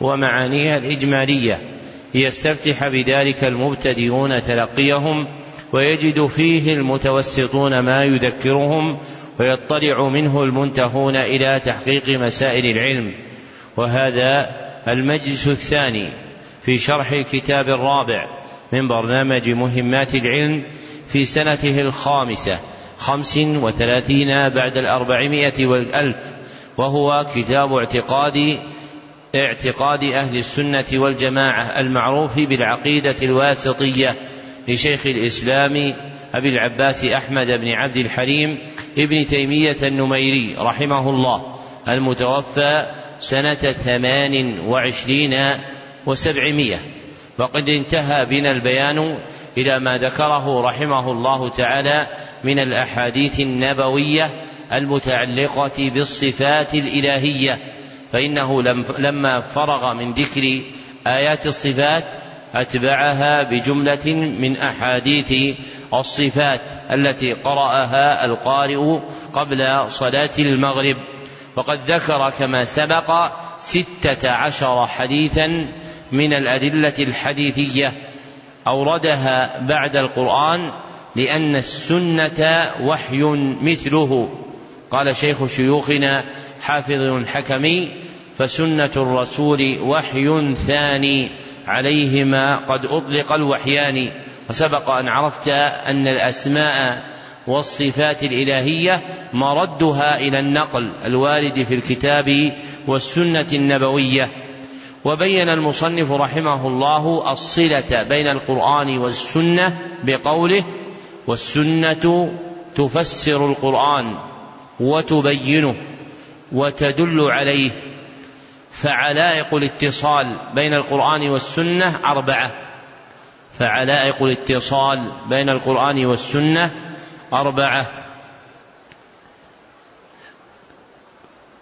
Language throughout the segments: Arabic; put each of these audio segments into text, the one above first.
ومعانيها الإجمالية. ليستفتح بذلك المبتدئون تلقيهم ويجد فيه المتوسطون ما يذكرهم ويطلع منه المنتهون إلى تحقيق مسائل العلم. وهذا المجلس الثاني في شرح الكتاب الرابع من برنامج مهمات العلم في سنته الخامسة خمس وثلاثين بعد الأربعمائة والألف وهو كتاب اعتقاد اعتقاد أهل السنة والجماعة المعروف بالعقيدة الواسطية لشيخ الإسلام أبي العباس أحمد بن عبد الحليم ابن تيمية النميري رحمه الله المتوفى سنة ثمان وعشرين وسبعمائة وقد انتهى بنا البيان إلى ما ذكره رحمه الله تعالى من الأحاديث النبوية المتعلقة بالصفات الإلهية فإنه لما فرغ من ذكر آيات الصفات أتبعها بجملة من أحاديث الصفات التي قرأها القارئ قبل صلاة المغرب. وقد ذكر كما سبق ستة عشر حديثا من الأدلة الحديثية أوردها بعد القرآن لأن السنة وحي مثله. قال شيخ شيوخنا حافظ الحكمي فسنة الرسول وحي ثاني عليهما قد أطلق الوحيان. وسبق أن عرفت أن الأسماء والصفات الإلهية مردها إلى النقل الوارد في الكتاب والسنة النبوية. وبين المصنف رحمه الله الصلة بين القرآن والسنة بقوله والسنة تفسر القرآن وتبينه. وتدل عليه فعلائق الاتصال بين القرآن والسنة أربعة. فعلائق الاتصال بين القرآن والسنة أربعة.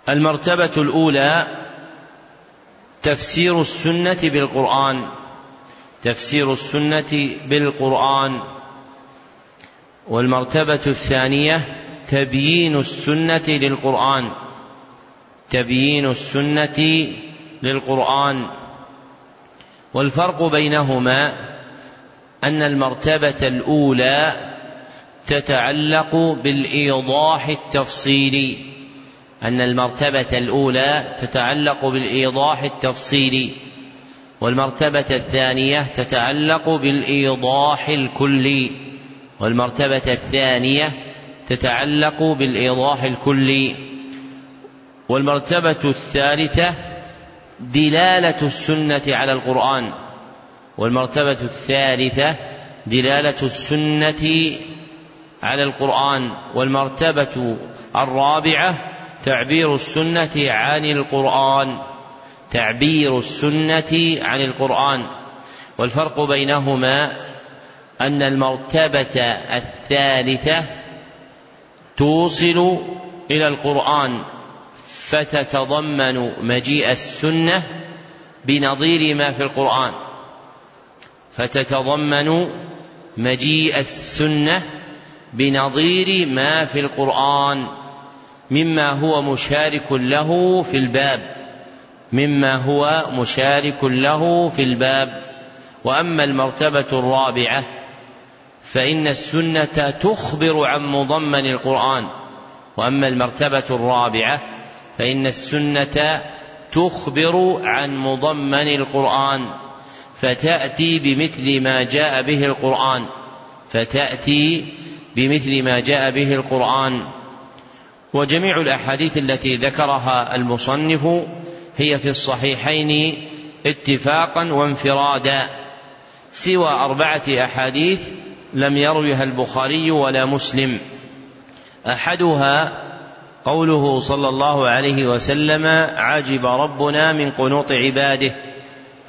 المرتبة الأولى تفسير السنة بالقرآن. تفسير السنة بالقرآن. والمرتبة الثانية تبيين السنة للقرآن. تبيين السنة للقرآن. والفرق بينهما أن المرتبة الأولى تتعلق بالإيضاح التفصيلي. أن المرتبة الأولى تتعلق بالإيضاح التفصيلي. والمرتبة الثانية تتعلق بالإيضاح الكلي. والمرتبة الثانية تتعلق بالإيضاح الكلي. والمرتبة الثالثة دلالة السنة على القرآن. والمرتبة الثالثة دلالة السنة على القرآن. والمرتبة الرابعة تعبير السنة عن القرآن. تعبير السنة عن القرآن. والفرق بينهما أن المرتبة الثالثة توصل إلى القرآن. فتتضمن مجيء السنة بنظير ما في القرآن. فتتضمن مجيء السنة بنظير ما في القرآن. مما هو مشارك له في الباب. مما هو مشارك له في الباب. وأما المرتبة الرابعة فإن السنة تخبر عن مضمن القرآن. وأما المرتبة الرابعة فإن السنة تخبر عن مضمن القرآن فتأتي بمثل ما جاء به القرآن فتأتي بمثل ما جاء به القرآن. وجميع الأحاديث التي ذكرها المصنف هي في الصحيحين اتفاقا وانفرادا. سوى أربعة أحاديث لم يروها البخاري ولا مسلم. أحدها قوله صلى الله عليه وسلم عجب ربنا من قنوط عباده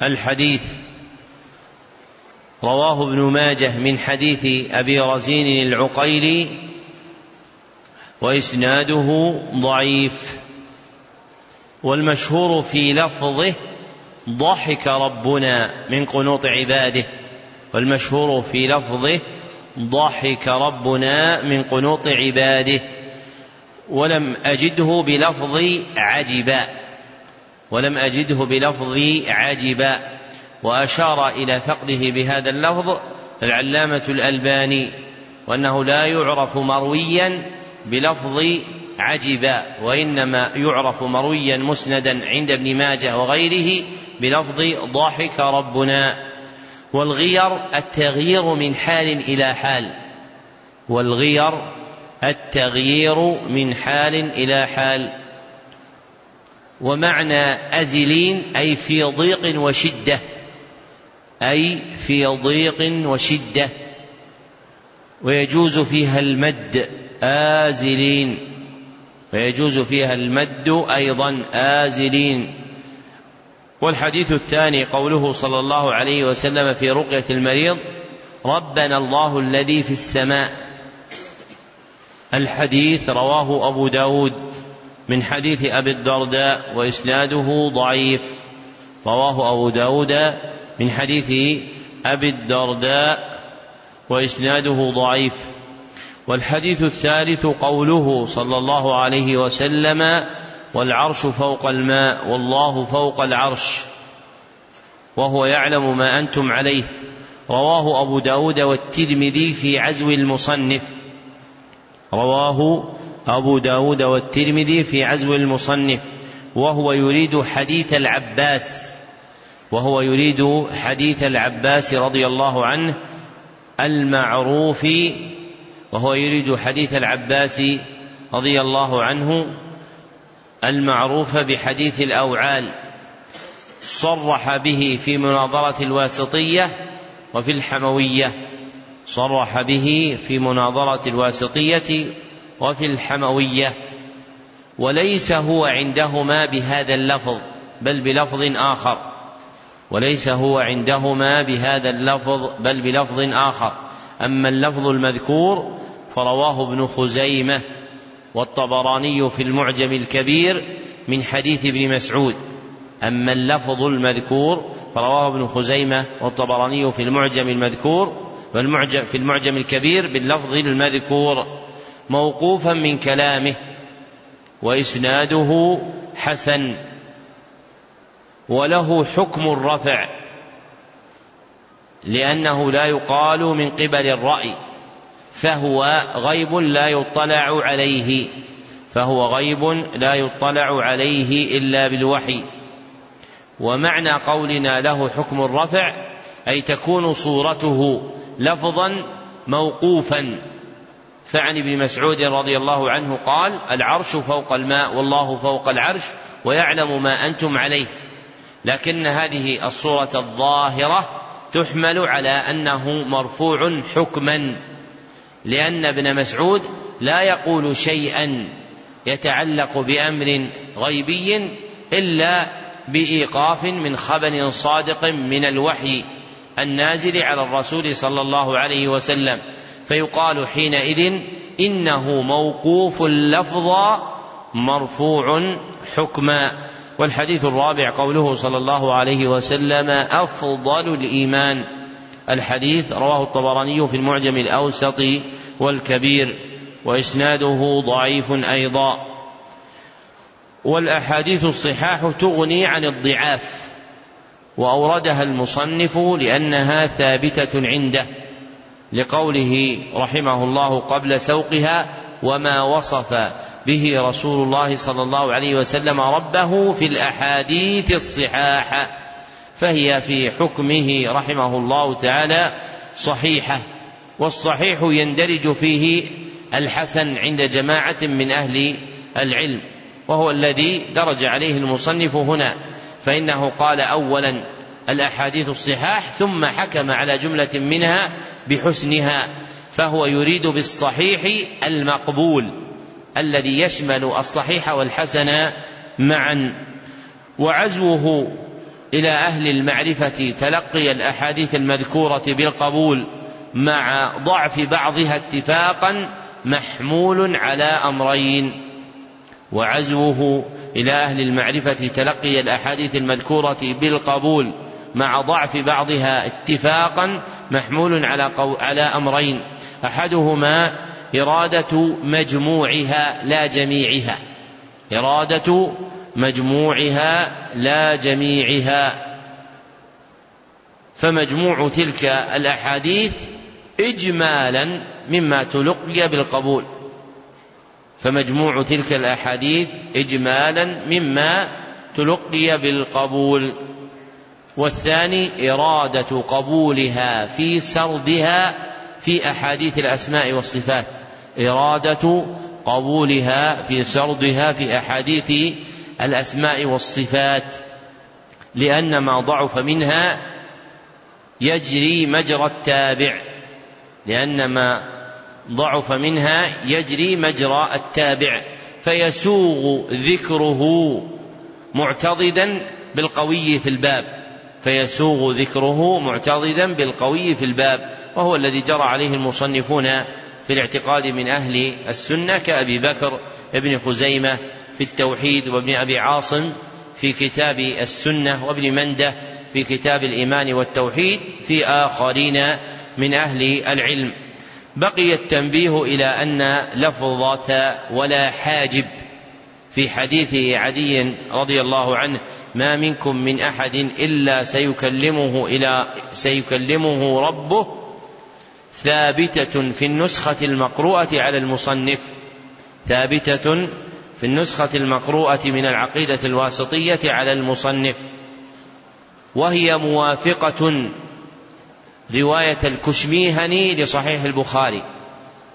الحديث. رواه ابن ماجه من حديث أبي رزين العقيلي وإسناده ضعيف. والمشهور في لفظه ضحك ربنا من قنوط عباده والمشهور في لفظه ضحك ربنا من قنوط عباده. ولم أجده بلفظ عجبا ولم أجده بلفظ عجبا وأشار إلى فقده بهذا اللفظ العلامة الألباني وأنه لا يعرف مرويا بلفظ عجبا وإنما يعرف مرويا مسندا عند ابن ماجه وغيره بلفظ ضحك ربنا. والغير التغيير من حال إلى حال. والغير التغيير من حال إلى حال. ومعنى أزلين أي في ضيق وشدة. أي في ضيق وشدة. ويجوز فيها المد آزلين. ويجوز فيها المد أيضا آزلين. والحديث الثاني قوله صلى الله عليه وسلم في رقية المريض ربنا الله الذي في السماء. الحديث رواه أبو داود من حديث أبي الدرداء وإسناده ضعيف. رواه أبو داود من حديث أبي الدرداء وإسناده ضعيف. والحديث الثالث قوله صلى الله عليه وسلم والعرش فوق الماء والله فوق العرش. وهو يعلم ما أنتم عليه. رواه أبو داود والترمذي في عزو المصنف. رواه أبو داود والترمذي في عزو المصنف وهو يريد حديث العباس وهو يريد حديث العباس رضي الله عنه المعروف وهو يريد حديث العباس رضي الله عنه المعروف بحديث الأوعال صرح به في مناظرة الواسطية وفي الحموية. صرح به في مناظرة الواسطية وفي الحموية وليس هو عندهما بهذا اللفظ بل بلفظ آخر. وليس هو عندهما بهذا اللفظ بل بلفظ آخر. أما اللفظ المذكور فرواه ابن خزيمة والطبراني في المعجم الكبير من حديث ابن مسعود. أما اللفظ المذكور فرواه ابن خزيمة والطبراني في المعجم المذكور والمعجم في المعجم الكبير باللفظ المذكور موقوفا من كلامه وإسناده حسن وله حكم الرفع لأنه لا يقال من قبل الرأي فهو غيب لا يطلع عليه فهو غيب لا يطلع عليه إلا بالوحي. ومعنى قولنا له حكم الرفع أي تكون صورته لفظا موقوفا. فعن ابن مسعود رضي الله عنه قال العرش فوق الماء والله فوق العرش ويعلم ما أنتم عليه. لكن هذه الصورة الظاهرة تحمل على أنه مرفوع حكما لأن ابن مسعود لا يقول شيئا يتعلق بأمر غيبي إلا بإيقاف من خبر صادق من الوحي. النازل على الرسول صلى الله عليه وسلم فيقال حينئذ إنه موقوف لفظا مرفوع حكما. والحديث الرابع قوله صلى الله عليه وسلم أفضل الإيمان. الحديث رواه الطبراني في المعجم الأوسط والكبير وإسناده ضعيف أيضا. والأحاديث الصحاح تغني عن الضعاف. وأوردها المصنف لأنها ثابتة عنده لقوله رحمه الله قبل سوقها وما وصف به رسول الله صلى الله عليه وسلم ربه في الأحاديث الصحاح فهي في حكمه رحمه الله تعالى صحيحة والصحيح يندرج فيه الحسن عند جماعة من أهل العلم وهو الذي درج عليه المصنف هنا فإنه قال أولا الأحاديث الصحاح ثم حكم على جملة منها بحسنها فهو يريد بالصحيح المقبول الذي يشمل الصحيح والحسن معا. وعزوه إلى أهل المعرفة تلقي الأحاديث المذكورة بالقبول مع ضعف بعضها اتفاقا محمول على أمرين. وعزوه إلى أهل المعرفة تلقي الأحاديث المذكورة بالقبول مع ضعف بعضها اتفاقا محمول على قو على أمرين. أحدهما إرادة مجموعها لا جميعها. إرادة مجموعها لا جميعها. فمجموع تلك الأحاديث إجمالا مما تلقي بالقبول. فمجموع تلك الأحاديث إجمالا مما تلقي بالقبول. والثاني إرادة قبولها في سردها في أحاديث الأسماء والصفات. إرادة قبولها في سردها في أحاديث الأسماء والصفات. لأن ما ضعف منها يجري مجرى التابع. لأن ما ضعف منها يجري مجرى التابع فيسوغ ذكره معتضدا بالقوي في الباب فيسوغ ذكره معتضدا بالقوي في الباب وهو الذي جرى عليه المصنفون في الاعتقاد من أهل السنة كأبي بكر ابن خزيمة في التوحيد وابن أبي عاصم في كتاب السنة وابن منده في كتاب الإيمان والتوحيد في آخرين من أهل العلم. بقي التنبيه إلى أن لفظة ولا حاجب في حديث عدي رضي الله عنه ما منكم من أحد إلا سيكلمه إلى سيكلمه ربه ثابتة في النسخة المقروءة على المصنف ثابتة في النسخة المقروءة من العقيدة الواسطية على المصنف وهي موافقة رواية الكشميهني لصحيح البخاري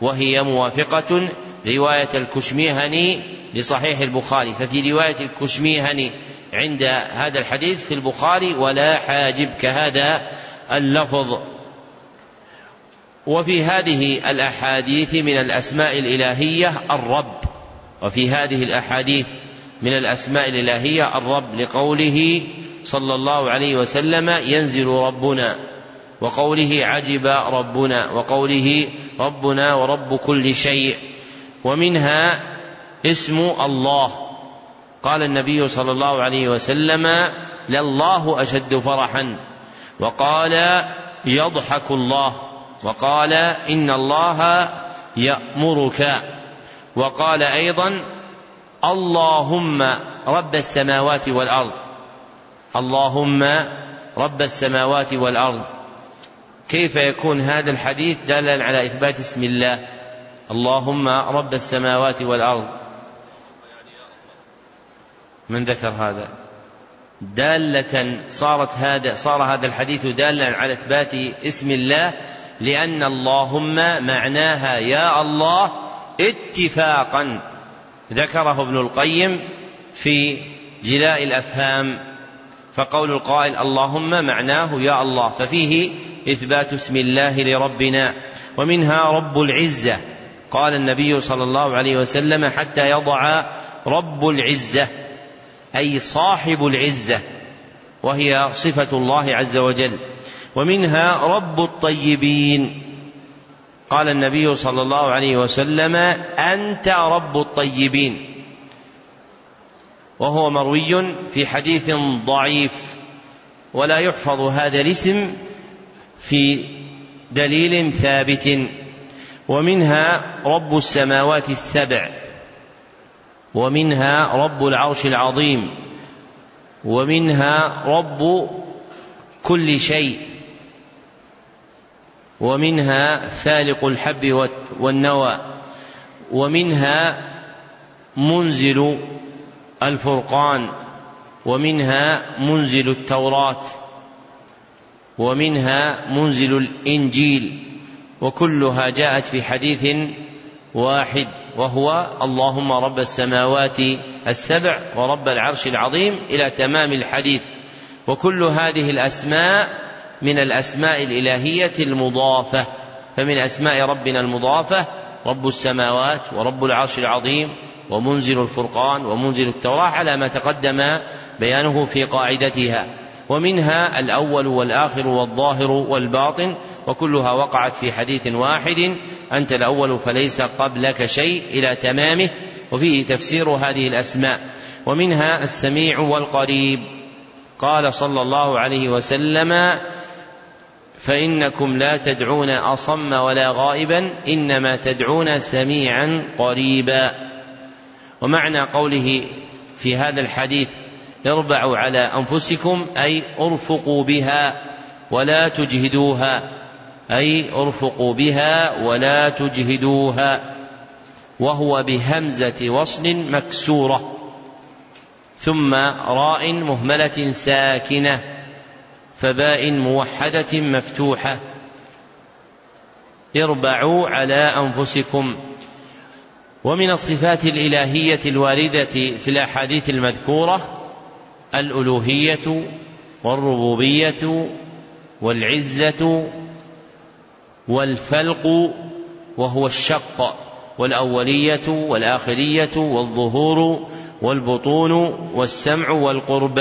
وهي موافقة رواية الكشميهني لصحيح البخاري ففي رواية الكشميهني عند هذا الحديث في البخاري ولا حاجب كهذا اللفظ. وفي هذه الأحاديث من الأسماء الإلهية الرب وفي هذه الأحاديث من الأسماء الإلهية الرب لقوله صلى الله عليه وسلم ينزل ربنا. وقوله عجب ربنا وقوله ربنا ورب كل شيء ومنها اسم الله. قال النبي صلى الله عليه وسلم لله أشد فرحا. وقال يضحك الله. وقال إن الله يأمرك. وقال أيضا اللهم رب السماوات والأرض. اللهم رب السماوات والأرض. كيف يكون هذا الحديث دالا على إثبات اسم الله؟ اللهم رب السماوات والأرض. من ذكر هذا؟ دالة صارت هذا صار هذا الحديث دالا على إثبات اسم الله لأن اللهم معناها يا الله اتفاقا. ذكره ابن القيم في جلاء الأفهام فقول القائل اللهم معناه يا الله ففيه إثبات اسم الله لربنا ومنها رب العزة. قال النبي صلى الله عليه وسلم حتى يضع رب العزة أي صاحب العزة وهي صفة الله عز وجل. ومنها رب الطيبين. قال النبي صلى الله عليه وسلم أنت رب الطيبين. وهو مروي في حديث ضعيف ولا يحفظ هذا الاسم في دليل ثابت ومنها رب السماوات السبع ومنها رب العرش العظيم ومنها رب كل شيء ومنها فالق الحب والنوى ومنها منزل الفرقان ومنها منزل التوراة. ومنها منزل الإنجيل وكلها جاءت في حديث واحد وهو اللهم رب السماوات السبع ورب العرش العظيم إلى تمام الحديث. وكل هذه الأسماء من الأسماء الإلهية المضافة فمن أسماء ربنا المضافة رب السماوات ورب العرش العظيم ومنزل الفرقان ومنزل التوراة على ما تقدم بيانه في قاعدتها. ومنها الأول والآخر والظاهر والباطن وكلها وقعت في حديث واحد أنت الأول فليس قبلك شيء إلى تمامه وفيه تفسير هذه الأسماء. ومنها السميع والقريب. قال صلى الله عليه وسلم فإنكم لا تدعون أصم ولا غائبا إنما تدعون سميعا قريبا. ومعنى قوله في هذا الحديث اربعوا على أنفسكم أي ارفقوا بها ولا تجهدوها أي ارفقوا بها ولا تجهدوها وهو بهمزة وصل مكسورة ثم راء مهملة ساكنة فباء موحدة مفتوحة. اربعوا على أنفسكم. ومن الصفات الإلهية الواردة في الأحاديث المذكورة الألوهية والربوبية والعزة والفلق وهو الشق والأولية والآخرية والظهور والبطون والسمع والقرب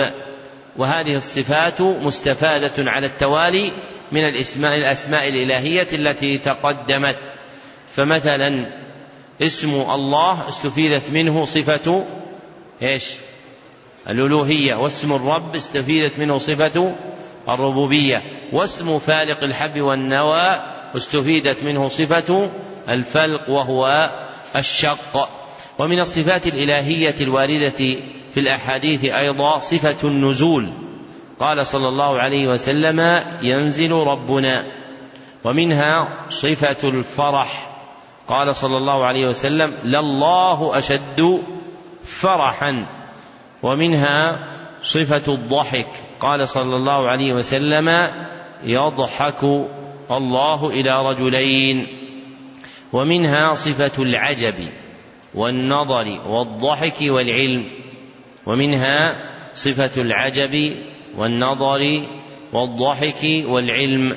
وهذه الصفات مستفادة على التوالي من الاسماء الأسماء الإلهية التي تقدمت فمثلا اسم الله استفيدت منه صفة إيش؟ الألوهية واسم الرب استفيدت منه صفة الربوبية واسم فالق الحب والنوى استفيدت منه صفة الفلق وهو الشق. ومن الصفات الإلهية الواردة في الأحاديث أيضا صفة النزول. قال صلى الله عليه وسلم ينزل ربنا. ومنها صفة الفرح. قال صلى الله عليه وسلم لله أشد فرحا. ومنها صفة الضحك. قال صلى الله عليه وسلم يضحك الله إلى رجلين. ومنها صفة العجب والنظر والضحك والعلم. ومنها صفة العجب والنظر والضحك والعلم.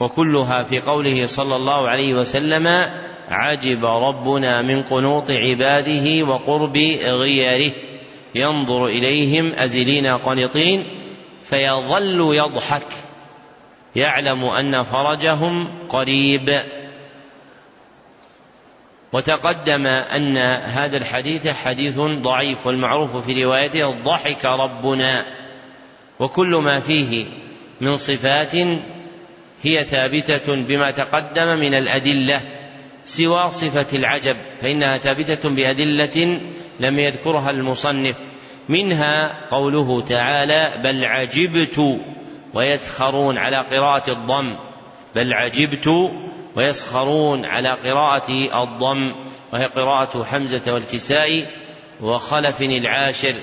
وكلها في قوله صلى الله عليه وسلم عجب ربنا من قنوط عباده وقرب غيره. ينظر إليهم أزلين قنطين فيظل يضحك يعلم أن فرجهم قريب. وتقدم أن هذا الحديث حديث ضعيف والمعروف في روايته ضحك ربنا. وكل ما فيه من صفات هي ثابتة بما تقدم من الأدلة سوى صفة العجب فإنها ثابتة بأدلة لم يذكرها المصنف. منها قوله تعالى بل عجبت ويسخرون على قراءة الضم. بل عجبت ويسخرون على قراءة الضم. وهي قراءة حمزة والكساء وخلف العاشر.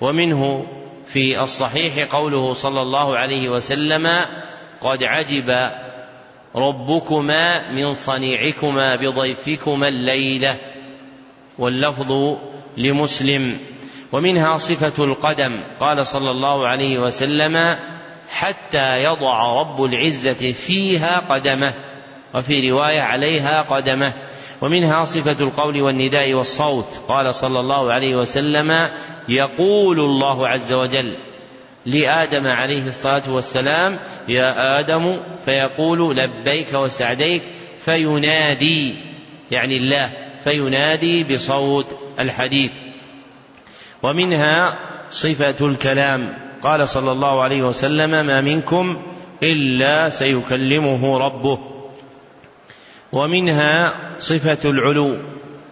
ومنه في الصحيح قوله صلى الله عليه وسلم قد عجب ربكما من صنيعكما بضيفكما الليلة. واللفظ لمسلم. ومنها صفة القدم. قال صلى الله عليه وسلم حتى يضع رب العزة فيها قدمه وفي رواية عليها قدمه ومنها صفة القول والنداء والصوت. قال صلى الله عليه وسلم يقول الله عز وجل لآدم عليه الصلاة والسلام يا آدم فيقول لبيك وسعديك فينادي يعني الله. فينادي بصوت الحديث. ومنها صفة الكلام. قال صلى الله عليه وسلم ما منكم إلا سيكلمه ربه. ومنها صفة العلو.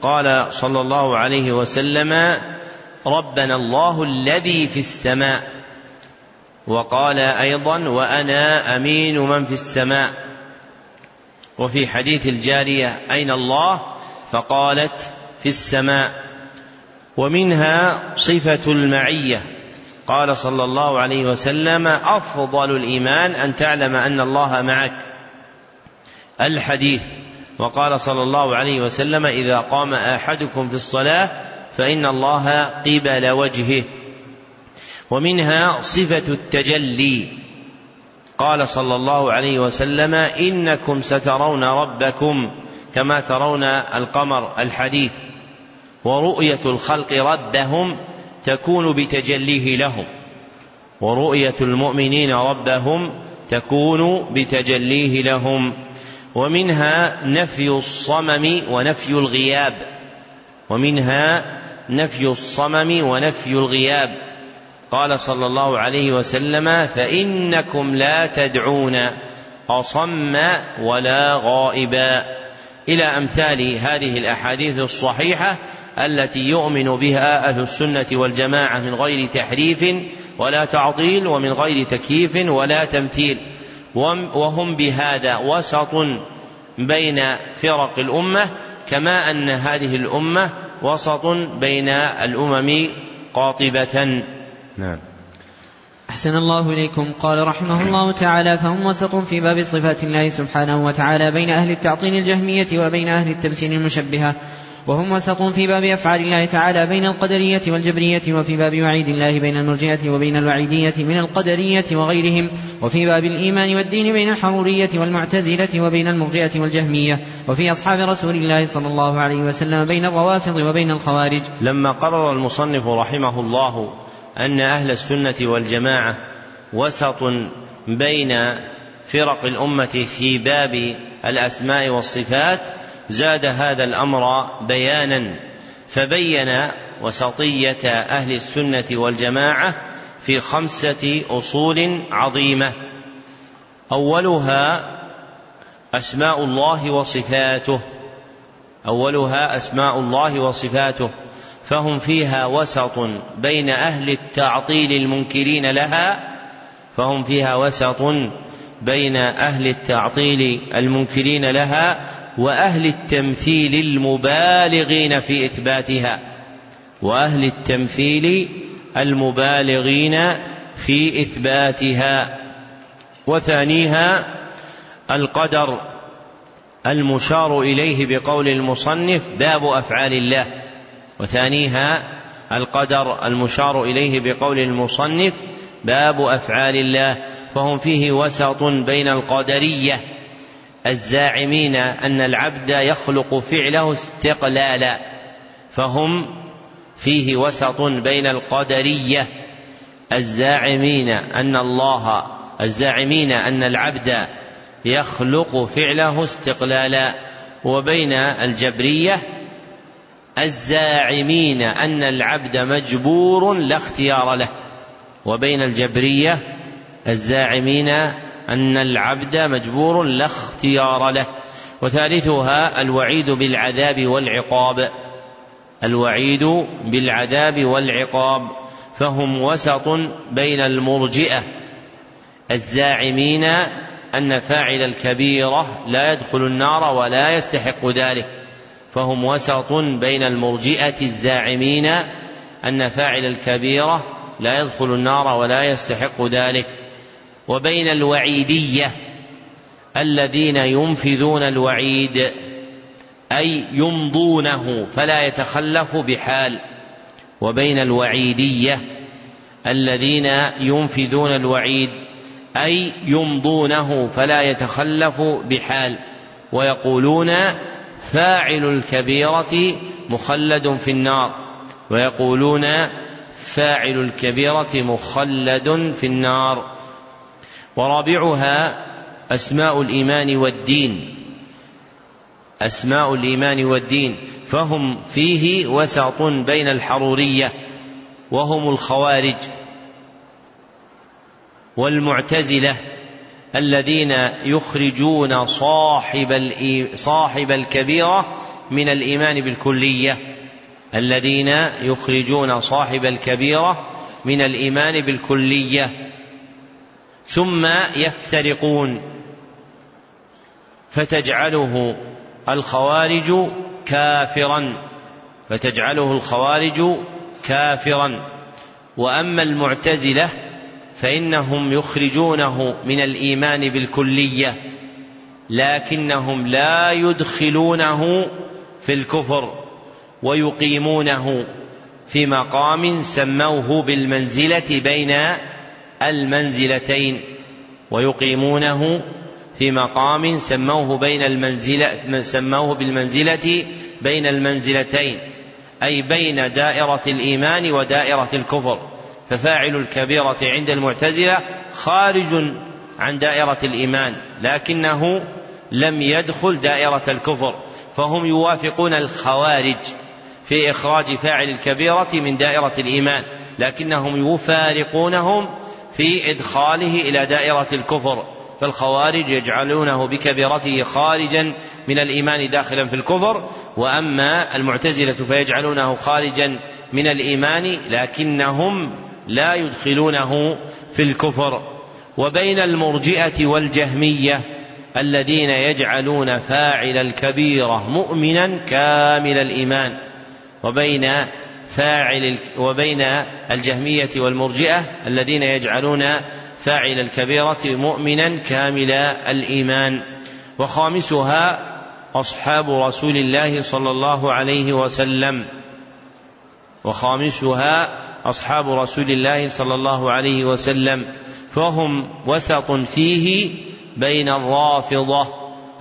قال صلى الله عليه وسلم ربنا الله الذي في السماء. وقال أيضا وأنا أمين من في السماء. وفي حديث الجارية أين الله؟ فقالت في السماء ومنها صفة المعية. قال صلى الله عليه وسلم أفضل الإيمان أن تعلم أن الله معك. الحديث. وقال صلى الله عليه وسلم إذا قام أحدكم في الصلاة فإن الله قبل وجهه. ومنها صفة التجلي. قال صلى الله عليه وسلم إنكم سترون ربكم. كما ترون القمر الحديث ورؤية الخلق ربهم تكون بتجليه لهم ورؤية المؤمنين ربهم تكون بتجليه لهم ومنها نفي الصمم ونفي الغياب ومنها نفي الصمم ونفي الغياب قال صلى الله عليه وسلم فإنكم لا تدعون أصم ولا غائبا إلى أمثال هذه الأحاديث الصحيحة التي يؤمن بها أهل السنة والجماعة من غير تحريف ولا تعطيل ومن غير تكييف ولا تمثيل. وهم بهذا وسط بين فرق الأمة كما أن هذه الأمة وسط بين الأمم قاطبة. نعم. أحسن الله إليكم. قال رحمه الله تعالى فهم وسط في باب صفات الله سبحانه وتعالى بين أهل التعطيل الجهمية وبين أهل التمثيل المشبهة. وهم وسط في باب أفعال الله تعالى بين القدرية والجبرية وفي باب وعيد الله بين المرجئة وبين الوعيدية من القدرية وغيرهم. وفي باب الإيمان والدين بين الحرورية والمعتزلة وبين المرجئة والجهمية. وفي أصحاب رسول الله صلى الله عليه وسلم بين الروافض وبين الخوارج. لما قرر المصنف رحمه الله أن أهل السنة والجماعة وسط بين فرق الأمة في باب الأسماء والصفات زاد هذا الأمر بيانا فبين وسطية أهل السنة والجماعة في خمسة أصول عظيمة. أولها أسماء الله وصفاته. أولها أسماء الله وصفاته. فهم فيها وسط بين أهل التعطيل المنكرين لها فهم فيها وسط بين أهل التعطيل المنكرين لها وأهل التمثيل المبالغين في إثباتها وأهل التمثيل المبالغين في إثباتها. وثانيها القدر المشار إليه بقول المصنف باب أفعال الله. وثانيها القدر المشار إليه بقول المصنف باب أفعال الله فهم فيه وسط بين القدرية الزاعمين أن العبد يخلق فعله استقلالا فهم فيه وسط بين القدرية الزاعمين أن الله الزاعمين أن العبد يخلق فعله استقلالا وبين الجبرية الزاعمين أن العبد مجبور لا اختيار له. وبين الجبرية الزاعمين أن العبد مجبور لا اختيار له. وثالثها الوعيد بالعذاب والعقاب. الوعيد بالعذاب والعقاب. فهم وسط بين المرجئة الزاعمين أن فاعل الكبيرة لا يدخل النار ولا يستحق ذلك. فهم وسط بين المرجئة الزاعمين أن فاعل الكبيرة لا يدخل النار ولا يستحق ذلك وبين الوعيدية الذين ينفذون الوعيد أي يمضونه فلا يتخلف بحال وبين الوعيدية الذين ينفذون الوعيد أي يمضونه فلا يتخلف بحال ويقولون فاعل الكبيرة مخلد في النار ويقولون فاعل الكبيرة مخلد في النار. ورابعها أسماء الإيمان والدين أسماء الإيمان والدين فهم فيه وسط بين الحرورية وهم الخوارج والمعتزلة. الذين يخرجون صاحب صاحب الكبيرة من الإيمان بالكلية. الذين يخرجون صاحب الكبيرة من الإيمان بالكلية. ثم يفترقون. فتجعله الخوارج كافرا. فتجعله الخوارج كافرا. وأما المعتزلة فإنهم يخرجونه من الإيمان بالكلية لكنهم لا يدخلونه في الكفر ويقيمونه في مقام سموه بالمنزلة بين المنزلتين ويقيمونه في مقام سموه بين المنزلة سموه بالمنزلة بين المنزلتين أي بين دائرة الإيمان ودائرة الكفر. ففاعل الكبيرة عند المعتزلة خارج عن دائرة الإيمان لكنه لم يدخل دائرة الكفر فهم يوافقون الخوارج في إخراج فاعل الكبيرة من دائرة الإيمان لكنهم يفارقونهم في إدخاله إلى دائرة الكفر فالخوارج يجعلونه بكبيرته خارجا من الإيمان داخلا في الكفر وأما المعتزلة فيجعلونه خارجا من الإيمان لكنهم لا يدخلونه في الكفر وبين المرجئة والجهمية الذين يجعلون فاعل الكبيرة مؤمنا كامل الإيمان وبين فاعل وبين الجهمية والمرجئة الذين يجعلون فاعل الكبيرة مؤمنا كامل الإيمان وخامسها أصحاب رسول الله صلى الله عليه وسلم وخامسها أصحاب رسول الله صلى الله عليه وسلم فهم وسط فيه بين الرافضة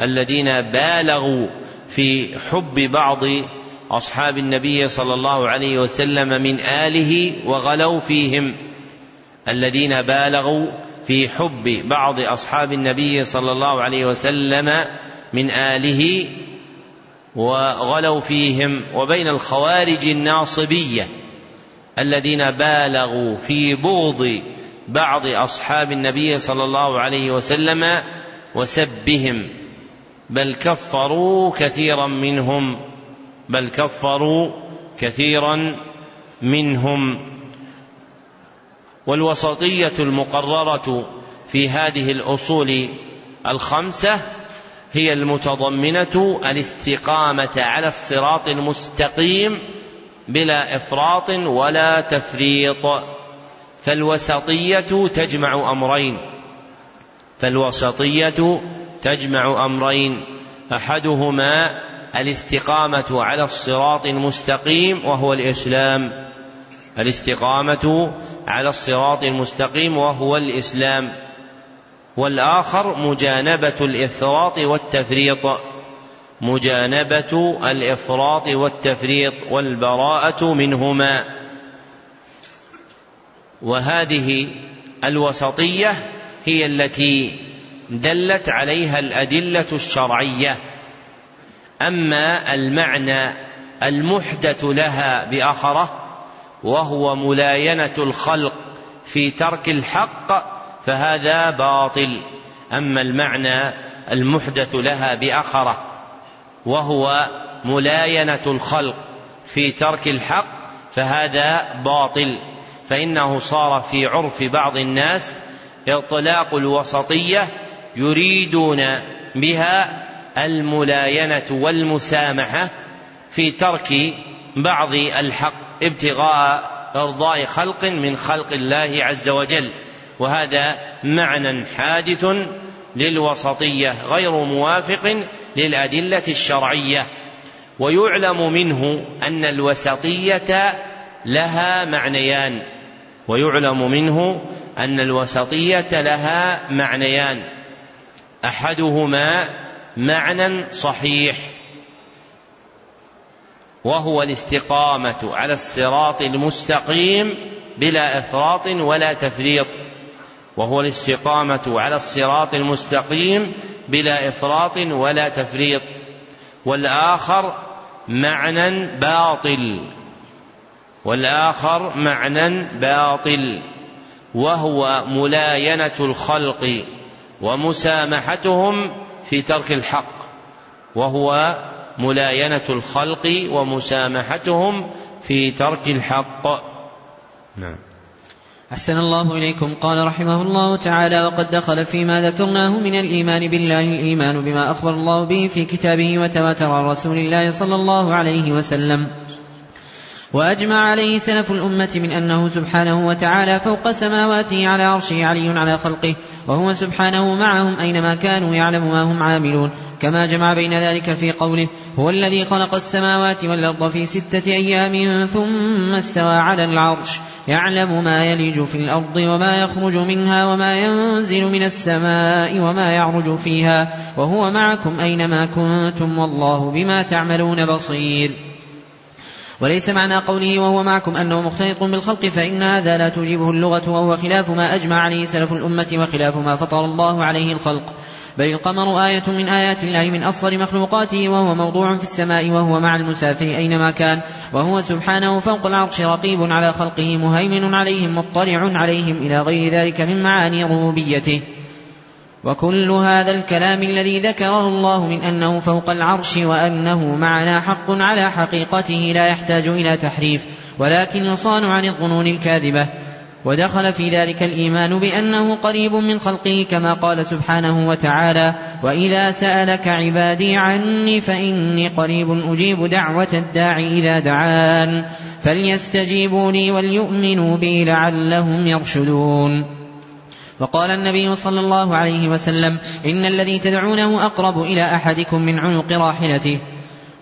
الذين بالغوا في حب بعض أصحاب النبي صلى الله عليه وسلم من آله وغلوا فيهم الذين بالغوا في حب بعض أصحاب النبي صلى الله عليه وسلم من آله وغلوا فيهم وبين الخوارج الناصبية. الذين بالغوا في بغض بعض أصحاب النبي صلى الله عليه وسلم وسبهم بل كفروا كثيرا منهم بل كفروا كثيرا منهم. والوسطية المقررة في هذه الأصول الخمسة هي المتضمنة الاستقامة على الصراط المستقيم بلا إفراط ولا تفريط. فالوسطية تجمع أمرين. فالوسطية تجمع أمرين. أحدهما الاستقامة على الصراط المستقيم وهو الإسلام. الاستقامة على الصراط المستقيم وهو الإسلام. والآخر مجانبة الإفراط والتفريط. مجانبة الإفراط والتفريط والبراءة منهما. وهذه الوسطية هي التي دلت عليها الأدلة الشرعية. أما المعنى المحدث لها بآخرة وهو ملاينة الخلق في ترك الحق فهذا باطل. أما المعنى المحدث لها بأخرة وهو ملاينة الخلق في ترك الحق فهذا باطل. فإنه صار في عرف بعض الناس إطلاق الوسطية يريدون بها الملاينة والمسامحة في ترك بعض الحق ابتغاء إرضاء خلق من خلق الله عز وجل. وهذا معنى حادث للوسطية غير موافق للأدلة الشرعية. ويعلم منه أن الوسطية لها معنيان. ويعلم منه أن الوسطية لها معنيان. أحدهما معنى صحيح. وهو الاستقامة على الصراط المستقيم بلا إفراط ولا تفريط. وهو الاستقامة على الصراط المستقيم بلا إفراط ولا تفريط. والآخر معنى باطل. والآخر معنى باطل. وهو ملاينة الخلق ومسامحتهم في ترك الحق. وهو ملاينة الخلق ومسامحتهم في ترك الحق. نعم. أحسن الله إليكم. قال رحمه الله تعالى وقد دخل فيما ذكرناه من الإيمان بالله الإيمان بما أخبر الله به في كتابه وتواتر عن رسول الله صلى الله عليه وسلم. وأجمع عليه سلف الأمة من أنه سبحانه وتعالى فوق سماواته على عرشه علي على خلقه وهو سبحانه معهم أينما كانوا يعلم ما هم عاملون. كما جمع بين ذلك في قوله هو الذي خلق السماوات والأرض في ستة أيام ثم استوى على العرش يعلم ما يلج في الأرض وما يخرج منها وما ينزل من السماء وما يعرج فيها وهو معكم أينما كنتم والله بما تعملون بصير وليس معنى قوله وهو معكم أنه مختلط بالخلق فإن هذا لا توجبه اللغة وهو خلاف ما أجمع عليه سلف الأمة وخلاف ما فطر الله عليه الخلق. بل القمر آية من آيات الله من أصغر مخلوقاته وهو موضوع في السماء وهو مع المسافر أينما كان وهو سبحانه فوق العرش رقيب على خلقه مهيمن عليهم مطلع عليهم إلى غير ذلك من معاني ربوبيته. وكل هذا الكلام الذي ذكره الله من أنه فوق العرش وأنه معنا حق على حقيقته لا يحتاج إلى تحريف ولكن يصان عن الظنون الكاذبة. ودخل في ذلك الإيمان بأنه قريب من خلقه كما قال سبحانه وتعالى وإذا سألك عبادي عني فإني قريب أجيب دعوة الداع إذا دعان فليستجيبوا لي وليؤمنوا بي لعلهم يرشدون. وقال النبي صلى الله عليه وسلم إن الذي تدعونه أقرب إلى أحدكم من عنق راحلته.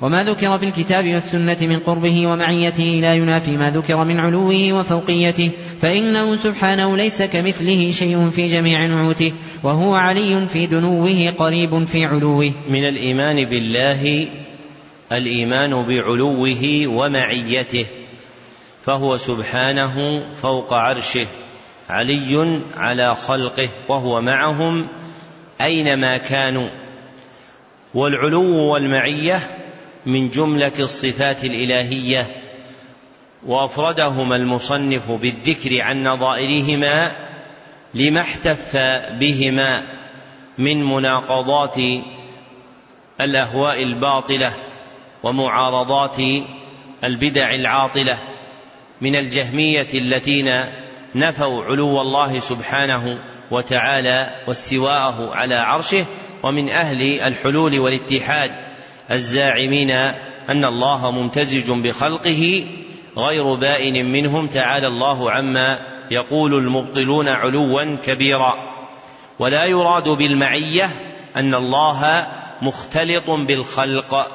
وما ذكر في الكتاب والسنة من قربه ومعيته لا ينافي ما ذكر من علوه وفوقيته فإنه سبحانه ليس كمثله شيء في جميع نعوته وهو علي في دنوه قريب في علوه. من الإيمان بالله الإيمان بعلوه ومعيته فهو سبحانه فوق عرشه. علي على خلقه وهو معهم أينما كانوا. والعلو والمعية من جملة الصفات الإلهية. وأفردهما المصنف بالذكر عن نظائرهما لما احتف بهما من مناقضات الأهواء الباطلة ومعارضات البدع العاطلة من الجهمية الذين نفوا علو الله سبحانه وتعالى واستواءه على عرشه ومن أهل الحلول والاتحاد الزاعمين أن الله ممتزج بخلقه غير بائن منهم تعالى الله عما يقول المبطلون علوا كبيرا. ولا يراد بالمعية أن الله مختلط بالخلق.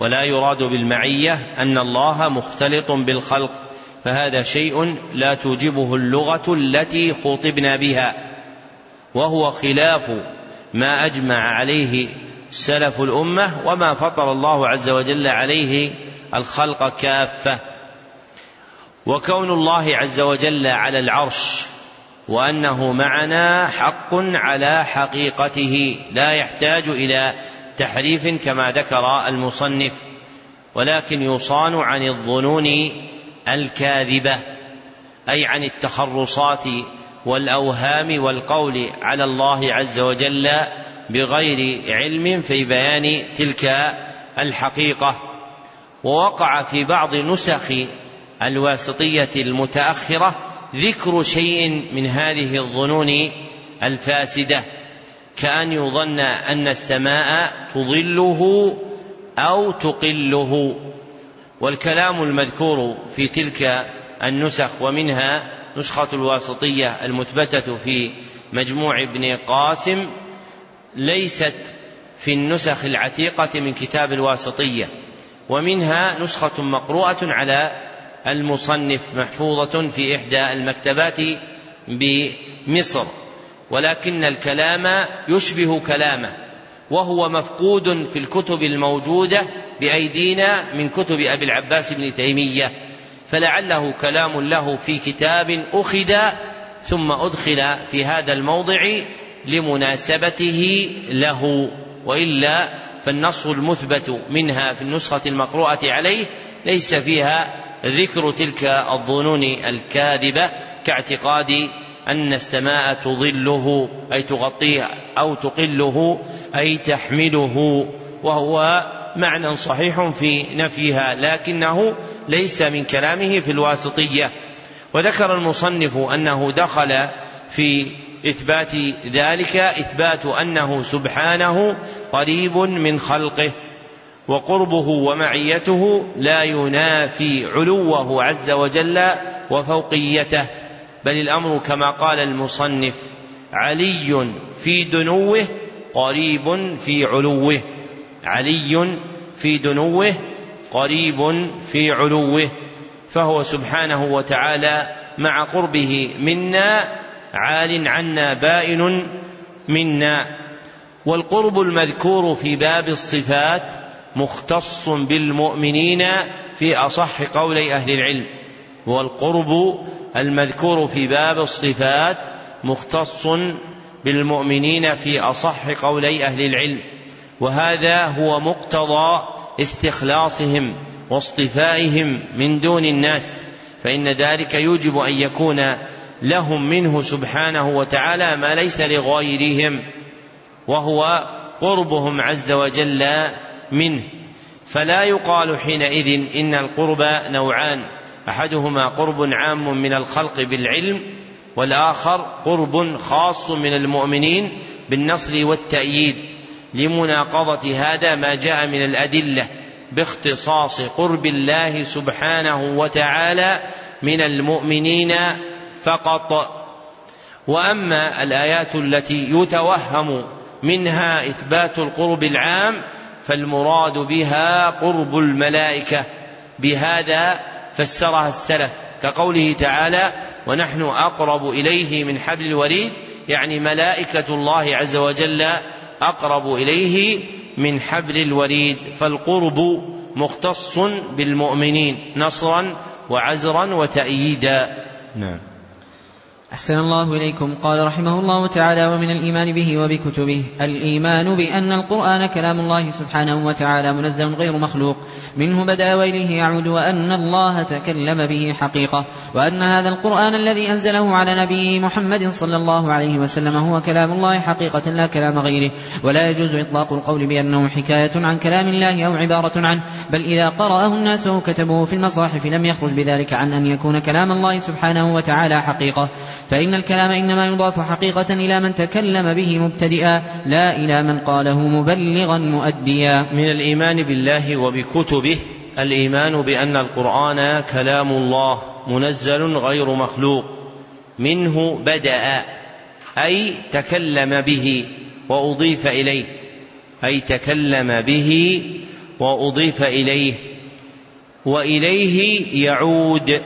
ولا يراد بالمعية أن الله مختلط بالخلق. فهذا شيء لا توجبه اللغة التي خطبنا بها وهو خلاف ما أجمع عليه سلف الأمة وما فطر الله عز وجل عليه الخلق كافة. وكون الله عز وجل على العرش وأنه معنا حق على حقيقته لا يحتاج إلى تحريف كما ذكر المصنف ولكن يصان عن الظنون الكاذبة أي عن التخرصات والأوهام والقول على الله عز وجل بغير علم في بيان تلك الحقيقة. ووقع في بعض نسخ الواسطية المتأخرة ذكر شيء من هذه الظنون الفاسدة كأن يظن أن السماء تظله أو تقله. والكلام المذكور في تلك النسخ ومنها نسخة الواسطية المثبتة في مجموع ابن قاسم ليست في النسخ العتيقة من كتاب الواسطية ومنها نسخة مقروءة على المصنف محفوظة في إحدى المكتبات بمصر ولكن الكلام يشبه كلامه وهو مفقود في الكتب الموجودة بأيدينا من كتب أبي العباس بن تيمية فلعله كلام له في كتاب أخذ ثم أدخل في هذا الموضع لمناسبته له وإلا فالنص المثبت منها في النسخة المقروءة عليه ليس فيها ذكر تلك الظنون الكاذبة كاعتقاد أن السماء تظله أي تغطيه أو تقله أي تحمله وهو معنى صحيح في نفيها لكنه ليس من كلامه في الواسطية. وذكر المصنف أنه دخل في إثبات ذلك إثبات أنه سبحانه قريب من خلقه وقربه ومعيته لا ينافي علوه عز وجل وفوقيته. بل الأمر كما قال المصنف علي في دنوه قريب في علوه. علي في دنوه قريب في علوه. فهو سبحانه وتعالى مع قربه منا عال عنا بائن منا. والقرب المذكور في باب الصفات مختص بالمؤمنين في أصح قولي أهل العلم. والقرب المذكور في باب الصفات مختص بالمؤمنين في أصح قولي أهل العلم. وهذا هو مقتضى استخلاصهم واصطفائهم من دون الناس فإن ذلك يوجب أن يكون لهم منه سبحانه وتعالى ما ليس لغيرهم وهو قربهم عز وجل منه. فلا يقال حينئذ إن القرب نوعان أحدهما قرب عام من الخلق بالعلم والآخر قرب خاص من المؤمنين بالنصر والتأييد. لمناقضة هذا ما جاء من الأدلة باختصاص قرب الله سبحانه وتعالى من المؤمنين فقط. وأما الآيات التي يتوهم منها إثبات القرب العام فالمراد بها قرب الملائكة. بهذا فسرها السلف كقوله تعالى ونحن أقرب إليه من حبل الوريد يعني ملائكة الله عز وجل أقرب إليه من حبل الوريد فالقرب مختص بالمؤمنين نصرا وعزرا وتأييدا. نعم. أحسن الله إليكم. قال رحمه الله تعالى ومن الإيمان به وبكتبه الإيمان بأن القرآن كلام الله سبحانه وتعالى منزل غير مخلوق. منه بدا واليه يعود وأن الله تكلم به حقيقة. وأن هذا القرآن الذي أنزله على نبيه محمد صلى الله عليه وسلم هو كلام الله حقيقة لا كلام غيره. ولا يجوز إطلاق القول بأنه حكاية عن كلام الله أو عبارة عنه. بل إذا قرأه الناس وكتبوه في المصاحف لم يخرج بذلك عن أن يكون كلام الله سبحانه وتعالى حقيقة. فإن الكلام إنما يضاف حقيقة إلى من تكلم به مبتدئا لا إلى من قاله مبلغا مؤديا. من الإيمان بالله وبكتبه به الإيمان بأن القرآن كلام الله منزل غير مخلوق منه بدأ أي تكلم به وأضيف إليه أي تكلم به وأضيف إليه وإليه يعود.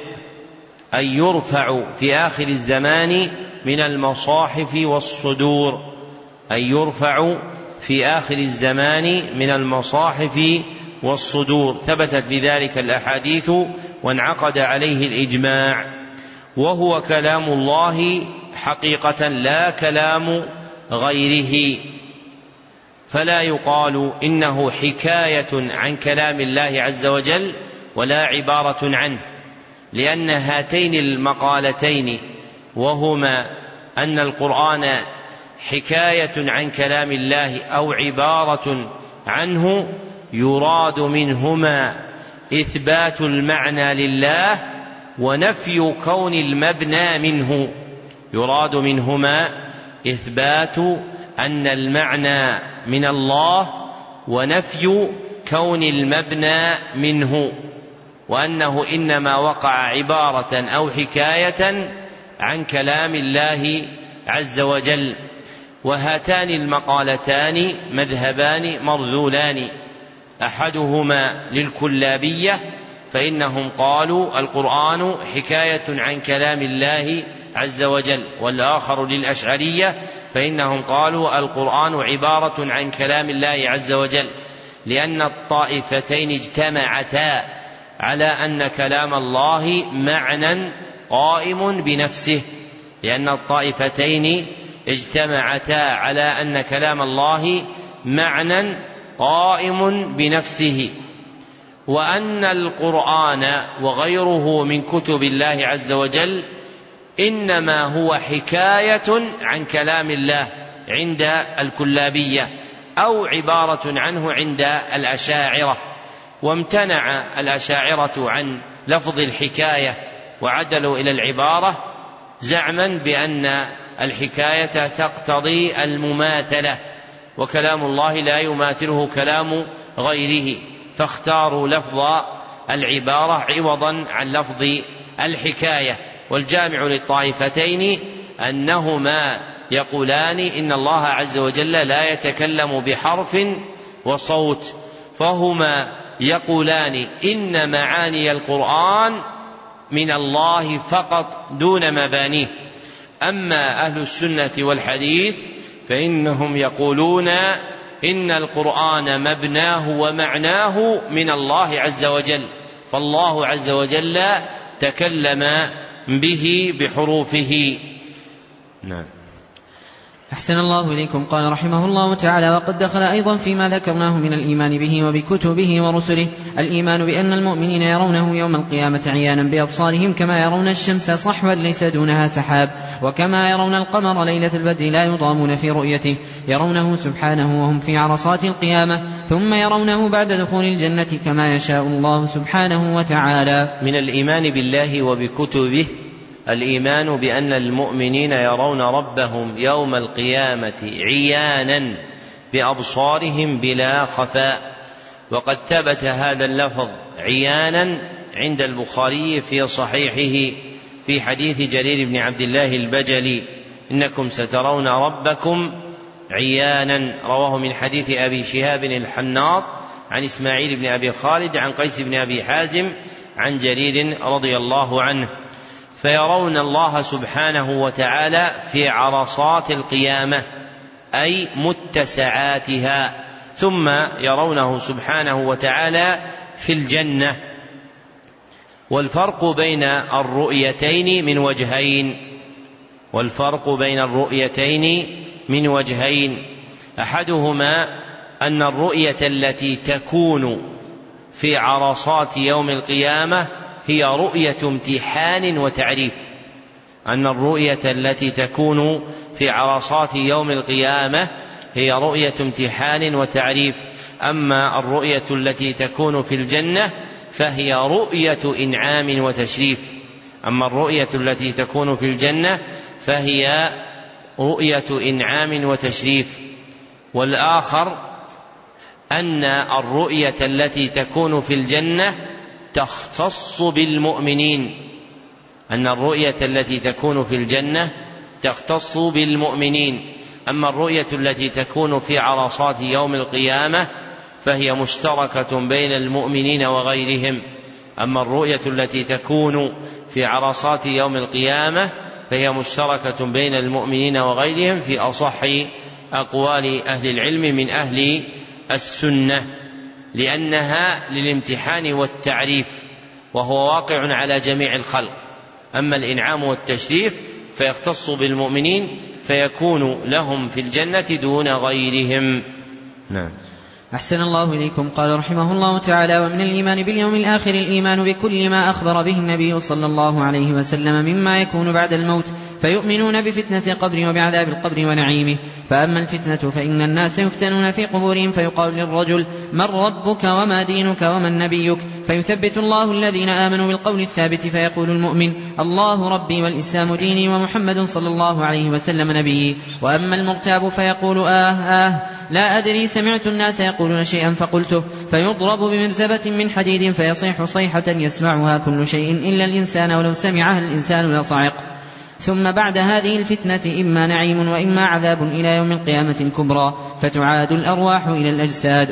اي يرفع في آخر الزمان من المصاحف والصدور. أن يرفع في آخر الزمان من المصاحف والصدور. ثبتت بذلك الأحاديث وانعقد عليه الإجماع. وهو كلام الله حقيقة لا كلام غيره. فلا يقال إنه حكاية عن كلام الله عز وجل ولا عبارة عنه. لأن هاتين المقالتين وهما أن القرآن حكاية عن كلام الله أو عبارة عنه يراد منهما إثبات المعنى لله ونفي كون المبنى منه. يراد منهما إثبات أن المعنى من الله ونفي كون المبنى منه. وأنه إنما وقع عبارة أو حكاية عن كلام الله عز وجل. وهاتان المقالتان مذهبان مرذولان. أحدهما للكلابية فإنهم قالوا القرآن حكاية عن كلام الله عز وجل والآخر للأشعرية فإنهم قالوا القرآن عبارة عن كلام الله عز وجل. لأن الطائفتين اجتمعتا على أن كلام الله معنى قائم بنفسه لأن الطائفتين اجتمعتا على أن كلام الله معنى قائم بنفسه. وأن القرآن وغيره من كتب الله عز وجل إنما هو حكاية عن كلام الله عند الكلابية أو عبارة عنه عند الأشاعرة. وامتنع الأشاعرة عن لفظ الحكاية وعدلوا إلى العبارة زعما بأن الحكاية تقتضي المماثلة وكلام الله لا يماثله كلام غيره فاختاروا لفظ العبارة عوضا عن لفظ الحكاية. والجامع للطائفتين أنهما يقولان إن الله عز وجل لا يتكلم بحرف وصوت فهما يقولان إن معاني القرآن من الله فقط دون مبانيه. أما أهل السنة والحديث فإنهم يقولون إن القرآن مبناه ومعناه من الله عز وجل فالله عز وجل تكلم به بحروفه. نعم. أحسن الله إليكم. قال رحمه الله تعالى وقد دخل أيضا فيما ذكرناه من الإيمان به وبكتبه ورسله. الإيمان بأن المؤمنين يرونه يوم القيامة عيانا بأبصارهم كما يرون الشمس صحوا ليس دونها سحاب وكما يرون القمر ليلة البدر لا يضامون في رؤيته. يرونه سبحانه وهم في عرصات القيامة ثم يرونه بعد دخول الجنة كما يشاء الله سبحانه وتعالى. من الإيمان بالله وبكتبه الإيمان بأن المؤمنين يرون ربهم يوم القيامة عيانا بأبصارهم بلا خفاء. وقد ثبت هذا اللفظ عيانا عند البخاري في صحيحه في حديث جرير بن عبد الله البجلي. إنكم سترون ربكم عيانا. رواه من حديث أبي شهاب الحناط عن إسماعيل بن أبي خالد عن قيس بن أبي حازم عن جرير رضي الله عنه. فيرون الله سبحانه وتعالى في عرصات القيامة أي متسعاتها ثم يرونه سبحانه وتعالى في الجنة. والفرق بين الرؤيتين من وجهين. والفرق بين الرؤيتين من وجهين. أحدهما أن الرؤية التي تكون في عرصات يوم القيامة هي رؤية امتحان وتعريف. أن الرؤية التي تكون في عرصات يوم القيامة هي رؤية امتحان وتعريف. أما الرؤية التي تكون في الجنة فهي رؤية إنعام وتشريف. أما الرؤية التي تكون في الجنة فهي رؤية إنعام وتشريف. والآخر أن الرؤية التي تكون في الجنة تختص بالمؤمنين أن الرؤية التي تكون في الجنة تختص بالمؤمنين. أما الرؤية التي تكون في عرصات يوم القيامة فهي مشتركة بين المؤمنين وغيرهم. أما الرؤية التي تكون في عرصات يوم القيامة فهي مشتركة بين المؤمنين وغيرهم في أصح أقوال أهل العلم من أهل السنة. لأنها للامتحان والتعريف وهو واقع على جميع الخلق. أما الإنعام والتشريف فيختص بالمؤمنين فيكون لهم في الجنة دون غيرهم. نعم. أحسن الله إليكم. قال رحمه الله تعالى ومن الإيمان باليوم الآخر الإيمان بكل ما أخبر به النبي صلى الله عليه وسلم مما يكون بعد الموت فيؤمنون بفتنة القبر وبعذاب القبر ونعيمه. فأما الفتنة فإن الناس يفتنون في قبورهم فيقال للرجل من ربك وما دينك ومن نبيك فيثبت الله الذين آمنوا بالقول الثابت فيقول المؤمن الله ربي والإسلام ديني ومحمد صلى الله عليه وسلم نبيي. وأما المغتاب فيقول آه آه لا أدري سمعت الناس يقولون شيئا فقلته فيضرب بمرزبة من حديد فيصيح صيحة يسمعها كل شيء إلا الإنسان ولو سمعها الإنسان لصعق. ثم بعد هذه الفتنة إما نعيم وإما عذاب إلى يوم القيامة الكبرى فتعاد الأرواح إلى الأجساد.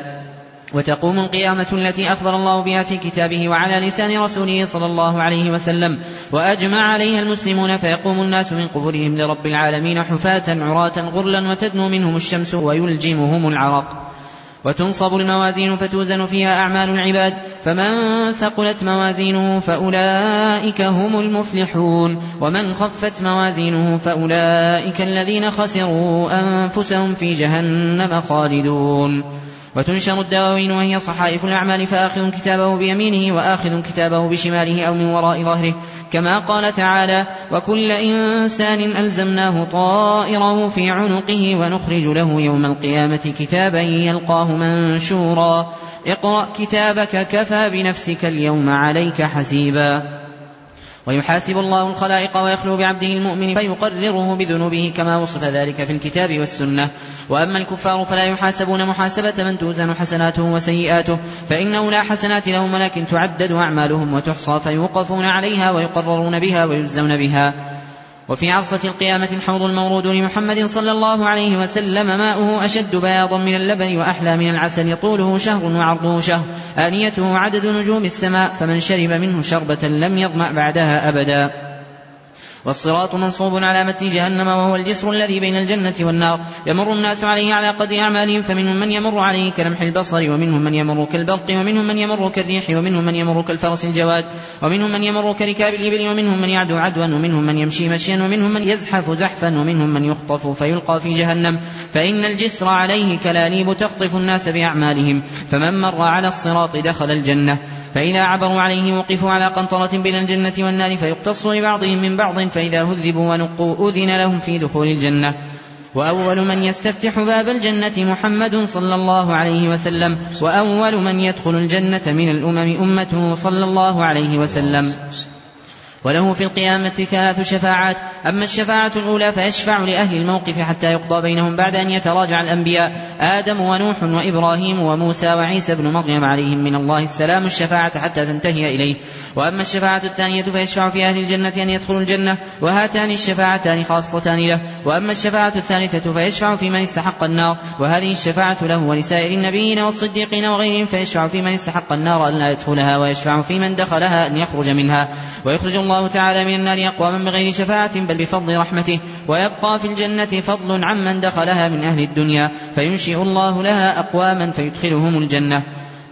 وتقوم القيامة التي أخبر الله بها في كتابه وعلى لسان رسوله صلى الله عليه وسلم وأجمع عليها المسلمون فيقوم الناس من قبورهم لرب العالمين حفاة عراة غرلا وتدنو منهم الشمس ويلجمهم العرق. وتنصب الموازين فتوزن فيها أعمال العباد فمن ثقلت موازينه فأولئك هم المفلحون ومن خفت موازينه فأولئك الذين خسروا أنفسهم في جهنم خالدون. وتنشر الدواوين وهي صحائف الأعمال فآخذ كتابه بيمينه وآخذ كتابه بشماله أو من وراء ظهره. كما قال تعالى وكل إنسان ألزمناه طائره في عنقه ونخرج له يوم القيامة كتابا يلقاه منشورا. اقرأ كتابك كفى بنفسك اليوم عليك حسيبا. ويحاسب الله الخلائق ويخلو بعبده المؤمن فيقرره بذنوبه كما وصف ذلك في الكتاب والسنة. وأما الكفار فلا يحاسبون محاسبة من توزن حسناته وسيئاته فإنه لا حسنات لهم ولكن تعدد أعمالهم وتحصى فيوقفون عليها ويقررون بها ويجزون بها. وفي عرصة القيامة الحوض المورود لمحمد صلى الله عليه وسلم ماؤه أشد بياضا من اللبن وأحلى من العسل طوله شهر وعرضه شهر. آنيته عدد نجوم السماء فمن شرب منه شربة لم يظمأ بعدها أبدا. والصراط منصوب على متن جهنم وهو الجسر الذي بين الجنة والنار. يمر الناس عليه على قدر أعمالهم فمنهم من يمر عليه كلمح البصر ومنهم من يمر كالبرق ومنهم من يمر كالريح ومنهم من يمر كالفرس الجواد ومنهم من يمر كركاب الإبل ومنهم من يعدو عدوا ومنهم من يمشي مشيا ومنهم من يزحف زحفا ومنهم من يخطف فيلقى في جهنم. فإن الجسر عليه كلاليب تخطف الناس بأعمالهم. فمن مر على الصراط دخل الجنة. فإذا عبروا عليه وقفوا على قنطرة بين الجنة والنار فيقتص لبعضهم من بعض فإذا هذبوا ونقوا أذن لهم في دخول الجنة. وأول من يستفتح باب الجنة محمد صلى الله عليه وسلم. وأول من يدخل الجنة من الأمم أمته صلى الله عليه وسلم. وله في القيامة ثلاث شفاعات. أما الشفاعة الأولى فيشفع لأهل الموقف حتى يقضى بينهم بعد أن يتراجع الأنبياء. آدم ونوح وإبراهيم وموسى وعيسى بن مريم عليهم من الله السلام الشفاعة حتى تنتهي إليه. وأما الشفاعة الثانية فيشفع في أهل الجنة أن يدخلوا الجنة وهاتان الشفاعتان خاصتان له. وأما الشفاعة الثالثة فيشفع في من استحق النار وهذه الشفاعة له ولسائر النبيين والصديقين وغيرهم فيشفع في من استحق النار أن لا يدخلها ويشفع في من دخلها أن يخرج منها. ويخرج الله الله تعالى من النار أقواما بغير شفاعة بل بفضل رحمته. ويبقى في الجنة فضل عمن دخلها من أهل الدنيا فينشئ الله لها أقواما فيدخلهم الجنة.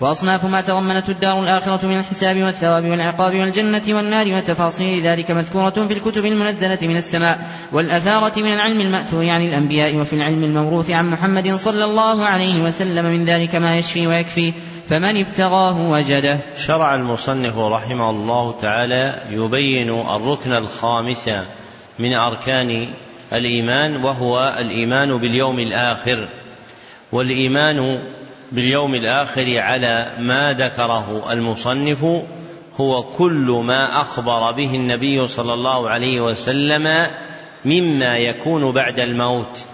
وأصناف ما تضمنت الدار الآخرة من الحساب والثواب والعقاب والجنة والنار وتفاصيل ذلك مذكورة في الكتب المنزلة من السماء. والأثارة من العلم المأثور عن الأنبياء وفي العلم الموروث عن محمد صلى الله عليه وسلم من ذلك ما يشفي ويكفي. فمن ابتغاه وجده. شرع المصنف رحمه الله تعالى يبين الركن الخامس من أركان الإيمان وهو الإيمان باليوم الآخر والإيمان باليوم الآخر على ما ذكره المصنف هو كل ما أخبر به النبي صلى الله عليه وسلم مما يكون بعد الموت.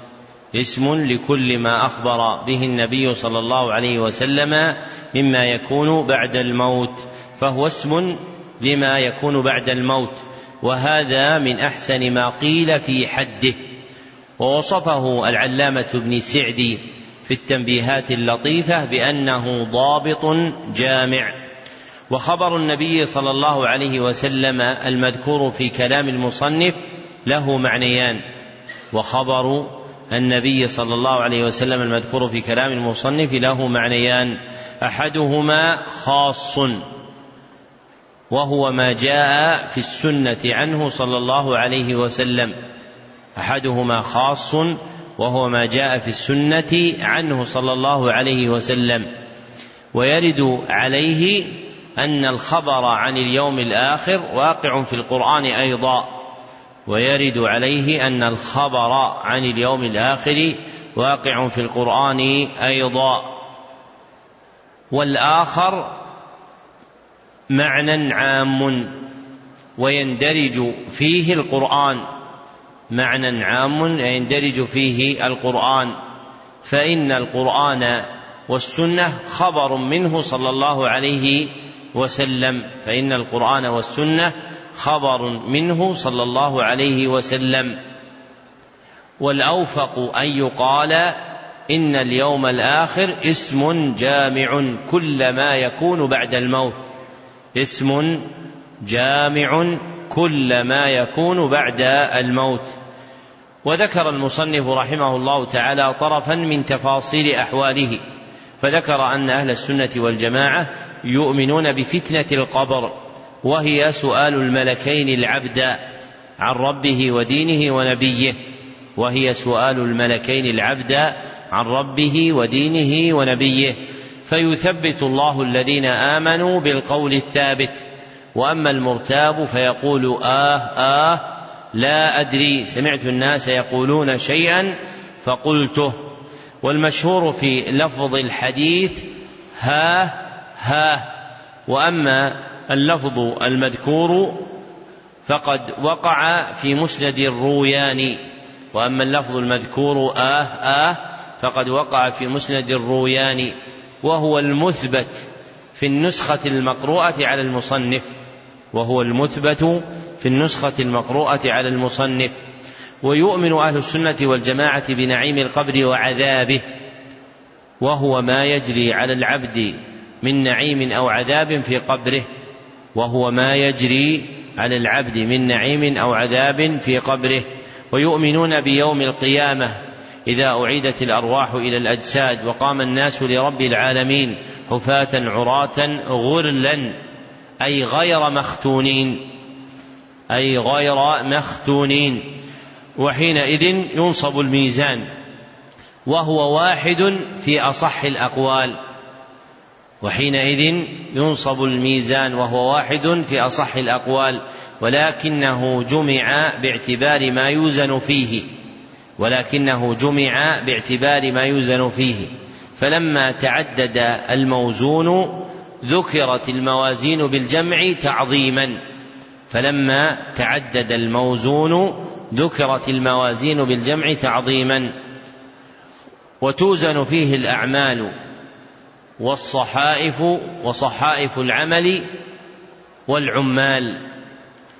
اسم لكل ما أخبر به النبي صلى الله عليه وسلم مما يكون بعد الموت فهو اسم لما يكون بعد الموت وهذا من أحسن ما قيل في حده. ووصفه العلامة ابن سعدي في التنبيهات اللطيفة بأنه ضابط جامع. وخبر النبي صلى الله عليه وسلم المذكور في كلام المصنف له معنيان وخبر النبي صلى الله عليه وسلم المذكور في كلام المصنف له معنيان. أحدهما خاص وهو ما جاء في السنة عنه صلى الله عليه وسلم. أحدهما خاص وهو ما جاء في السنة عنه صلى الله عليه وسلم. ويرد عليه أن الخبر عن اليوم الآخر واقع في القرآن أيضا. ويرد عليه أن الخبر عن اليوم الآخر واقع في القرآن أيضا. والآخر معنى عام ويندرج فيه القرآن. معنى عام يندرج فيه القرآن. فإن القرآن والسنة خبر منه صلى الله عليه وسلم. فإن القرآن والسنة خبر منه صلى الله عليه وسلم. والأوفق أن يقال إن اليوم الآخر اسم جامع كل ما يكون بعد الموت. اسم جامع كل ما يكون بعد الموت. وذكر المصنف رحمه الله تعالى طرفا من تفاصيل أحواله. فذكر أن أهل السنة والجماعة يؤمنون بفتنة القبر. وهي سؤال الملكين العبد عن ربه ودينه ونبيه. وهي سؤال الملكين العبد عن ربه ودينه ونبيه. فيثبت الله الذين آمنوا بالقول الثابت. وأما المرتاب فيقول آه آه لا أدري. سمعت الناس يقولون شيئا فقلته. والمشهور في لفظ الحديث ها ها. وأما اللفظ المذكور فقد وقع في مسند الرويان وأما اللفظ المذكور آه آه فقد وقع في مسند الرويان وهو المثبت في النسخة المقروءة على المصنف وهو المثبت في النسخة المقروءة على المصنف. ويؤمن أهل السنة والجماعة بنعيم القبر وعذابه وهو ما يجري على العبد من نعيم أو عذاب في قبره. وهو ما يجري على العبد من نعيم أو عذاب في قبره. ويؤمنون بيوم القيامة إذا أعيدت الأرواح إلى الأجساد وقام الناس لرب العالمين حفاة عراة غرلا أي غير مختونين أي غير مختونين. وحينئذ ينصب الميزان وهو واحد في أصح الأقوال. وحينئذ ينصب الميزان وهو واحد في أصح الأقوال ولكنه جمع باعتبار ما يوزن فيه ولكنه جمع باعتبار ما يوزن فيه. فلما تعدد الموزون ذكرت الموازين بالجمع تعظيما فلما تعدد الموزون ذكرت الموازين بالجمع تعظيما. وتوزن فيه الأعمال والصحائف وصحائف العمل والعمال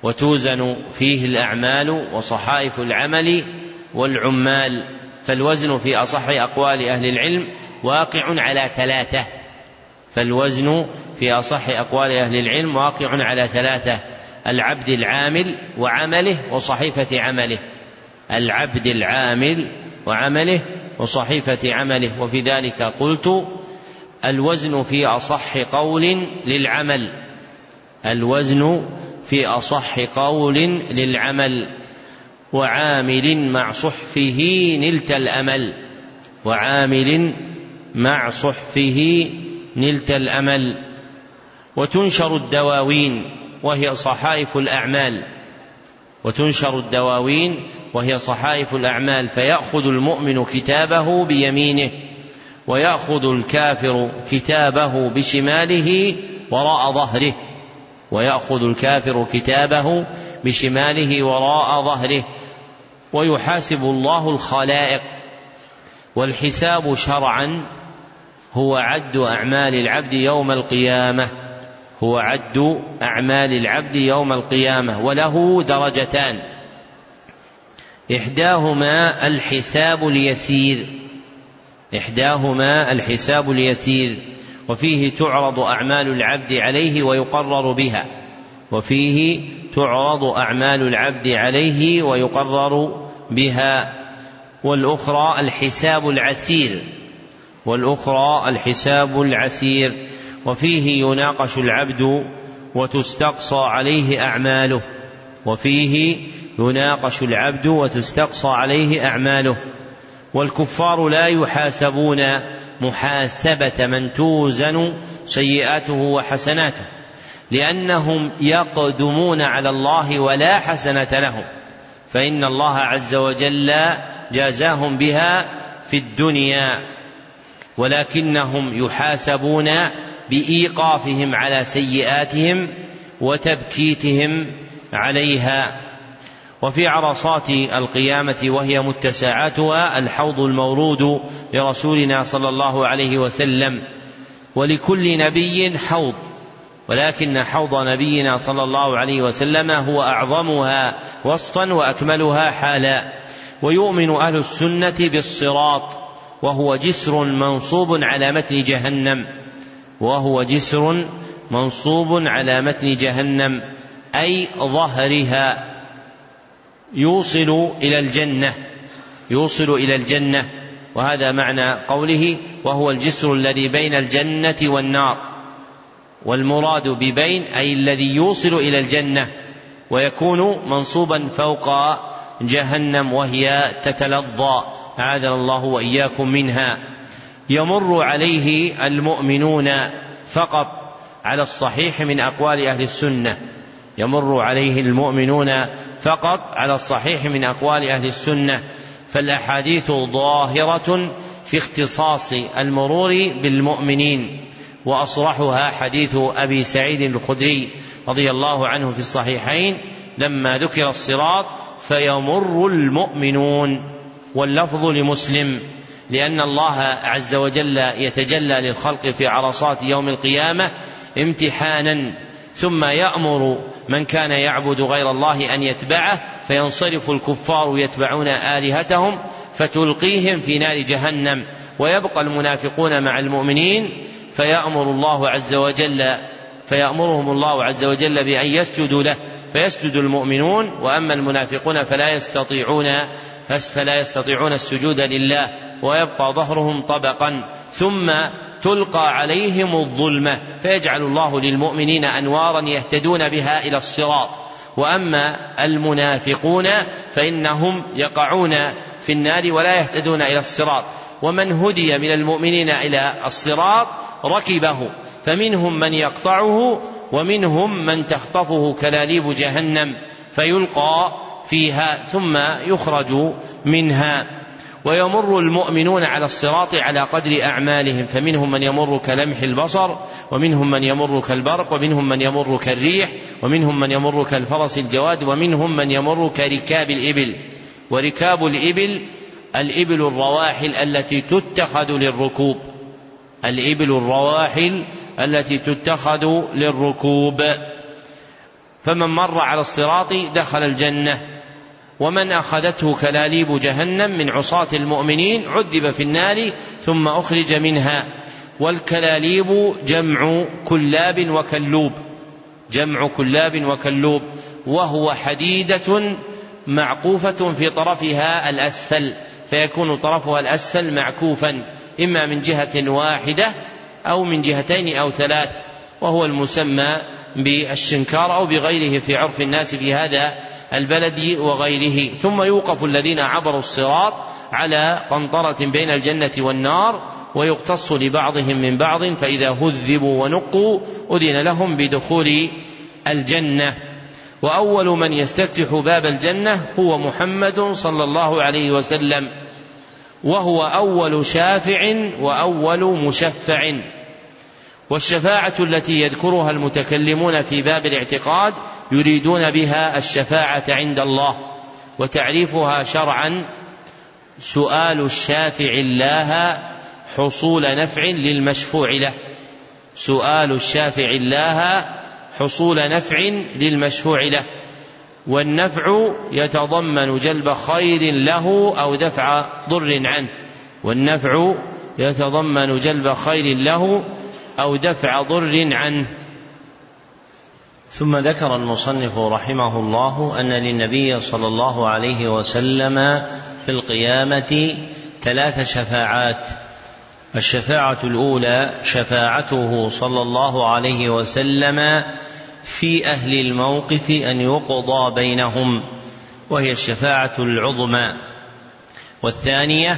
وتوزن فيه الأعمال وصحائف العمل والعمال. فالوزن في أصح أقوال أهل العلم واقع على ثلاثة. فالوزن في أصح أقوال أهل العلم واقع على ثلاثة العبد العامل وعمله وصحيفة عمله. العبد العامل وعمله وصحيفة عمله. وفي ذلك قلت الوزن في أصح قول للعمل. الوزن في أصح قول للعمل. وعامل مع صحفه نلت الأمل. وعامل مع صحفه نلت الأمل. وتنشر الدواوين وهي صحائف الأعمال. وتنشر الدواوين وهي صحائف الأعمال. فيأخذ المؤمن كتابه بيمينه. ويأخذ الكافر كتابه بشماله وراء ظهره. ويأخذ الكافر كتابه بشماله وراء ظهره. ويحاسب الله الخلائق. والحساب شرعا هو عد أعمال العبد يوم القيامة. هو عد أعمال العبد يوم القيامة. وله درجتان. إحداهما الحساب اليسير. إحداهما الحساب اليسير وفيه تعرض أعمال العبد عليه ويقرر بها وفيه تعرض أعمال العبد عليه ويقرر بها والأخرى الحساب العسير والأخرى الحساب العسير وفيه يناقش العبد وتستقصى عليه أعماله وفيه يناقش العبد وتستقصى عليه أعماله. والكفار لا يحاسبون محاسبة من توزن سيئاته وحسناته لأنهم يقدمون على الله ولا حسنة لهم فإن الله عز وجل جازاهم بها في الدنيا ولكنهم يحاسبون بإيقافهم على سيئاتهم وتبكيتهم عليها. وفي عرصات القيامة وهي متسعاتها الحوض المورود لرسولنا صلى الله عليه وسلم ولكل نبي حوض ولكن حوض نبينا صلى الله عليه وسلم هو أعظمها وصفا وأكملها حالا. ويؤمن أهل السنة بالصراط وهو جسر منصوب على متن جهنم وهو جسر منصوب على متن جهنم أي ظهرها. يوصل إلى الجنة يوصل إلى الجنة وهذا معنى قوله وهو الجسر الذي بين الجنة والنار والمراد ببين أي الذي يوصل إلى الجنة ويكون منصوبا فوق جهنم وهي تتلظى أعاذنا الله وإياكم منها. يمر عليه المؤمنون فقط على الصحيح من أقوال أهل السنة يمر عليه المؤمنون فقط على الصحيح من أقوال أهل السنة فالأحاديث ظاهرة في اختصاص المرور بالمؤمنين وأصرحها حديث أبي سعيد الخدري رضي الله عنه في الصحيحين لما ذكر الصراط فيمر المؤمنون واللفظ لمسلم لأن الله عز وجل يتجلى للخلق في عرصات يوم القيامة امتحانا ثم يأمر من كان يعبد غير الله أن يتبعه فينصرف الكفار يتبعون آلهتهم فتلقيهم في نار جهنم ويبقى المنافقون مع المؤمنين فيأمر الله عز وجل فيأمرهم الله عز وجل بأن يسجدوا له فيسجد المؤمنون وأما المنافقون فلا يستطيعون فلا يستطيعون السجود لله ويبقى ظهرهم طبقا. ثم تلقى عليهم الظلمة فيجعل الله للمؤمنين أنوارا يهتدون بها إلى الصراط. وأما المنافقون فإنهم يقعون في النار ولا يهتدون إلى الصراط. ومن هدي من المؤمنين إلى الصراط ركبه فمنهم من يقطعه ومنهم من تخطفه كلاليب جهنم فيلقى فيها ثم يخرج منها. ويمر المؤمنون على الصراط على قدر أعمالهم. فمنهم من يمر كلمح البصر ومنهم من يمر كالبرق ومنهم من يمر كالريح ومنهم من يمر كالفرس الجواد ومنهم من يمر كركاب الإبل. وركاب الإبل الإبل الرواحل التي تتخذ للركوب. الإبل الرواحل التي تتخذ للركوب. فمن مر على الصراط دخل الجنة. ومن أخذته كلاليب جهنم من عصاة المؤمنين عذب في النار ثم أخرج منها. والكلاليب جمع كلاب وكلوب. جمع كلاب وكلوب. وهو حديدة معقوفة في طرفها الأسفل. فيكون طرفها الأسفل معكوفا إما من جهة واحدة أو من جهتين أو ثلاث. وهو المسمى بالشنكار أو بغيره في عرف الناس في هذا البلد وغيره. ثم يوقف الذين عبروا الصراط على قنطرة بين الجنة والنار ويقتص لبعضهم من بعض فإذا هذبوا ونقوا أذن لهم بدخول الجنة. وأول من يستفتح باب الجنة هو محمد صلى الله عليه وسلم وهو أول شافع وأول مشفع. والشفاعة التي يذكرها المتكلمون في باب الاعتقاد يريدون بها الشفاعة عند الله وتعريفها شرعا سؤال الشافع الله حصول نفع للمشفوع له. سؤال الشافع الله حصول نفع للمشفوع له. والنفع يتضمن جلب خير له أو دفع ضر عنه. والنفع يتضمن جلب خير له أو دفع ضر عنه. ثم ذكر المصنف رحمه الله أن للنبي صلى الله عليه وسلم في القيامة ثلاث شفاعات. الشفاعة الأولى شفاعته صلى الله عليه وسلم في أهل الموقف أن يقضى بينهم وهي الشفاعة العظمى. والثانية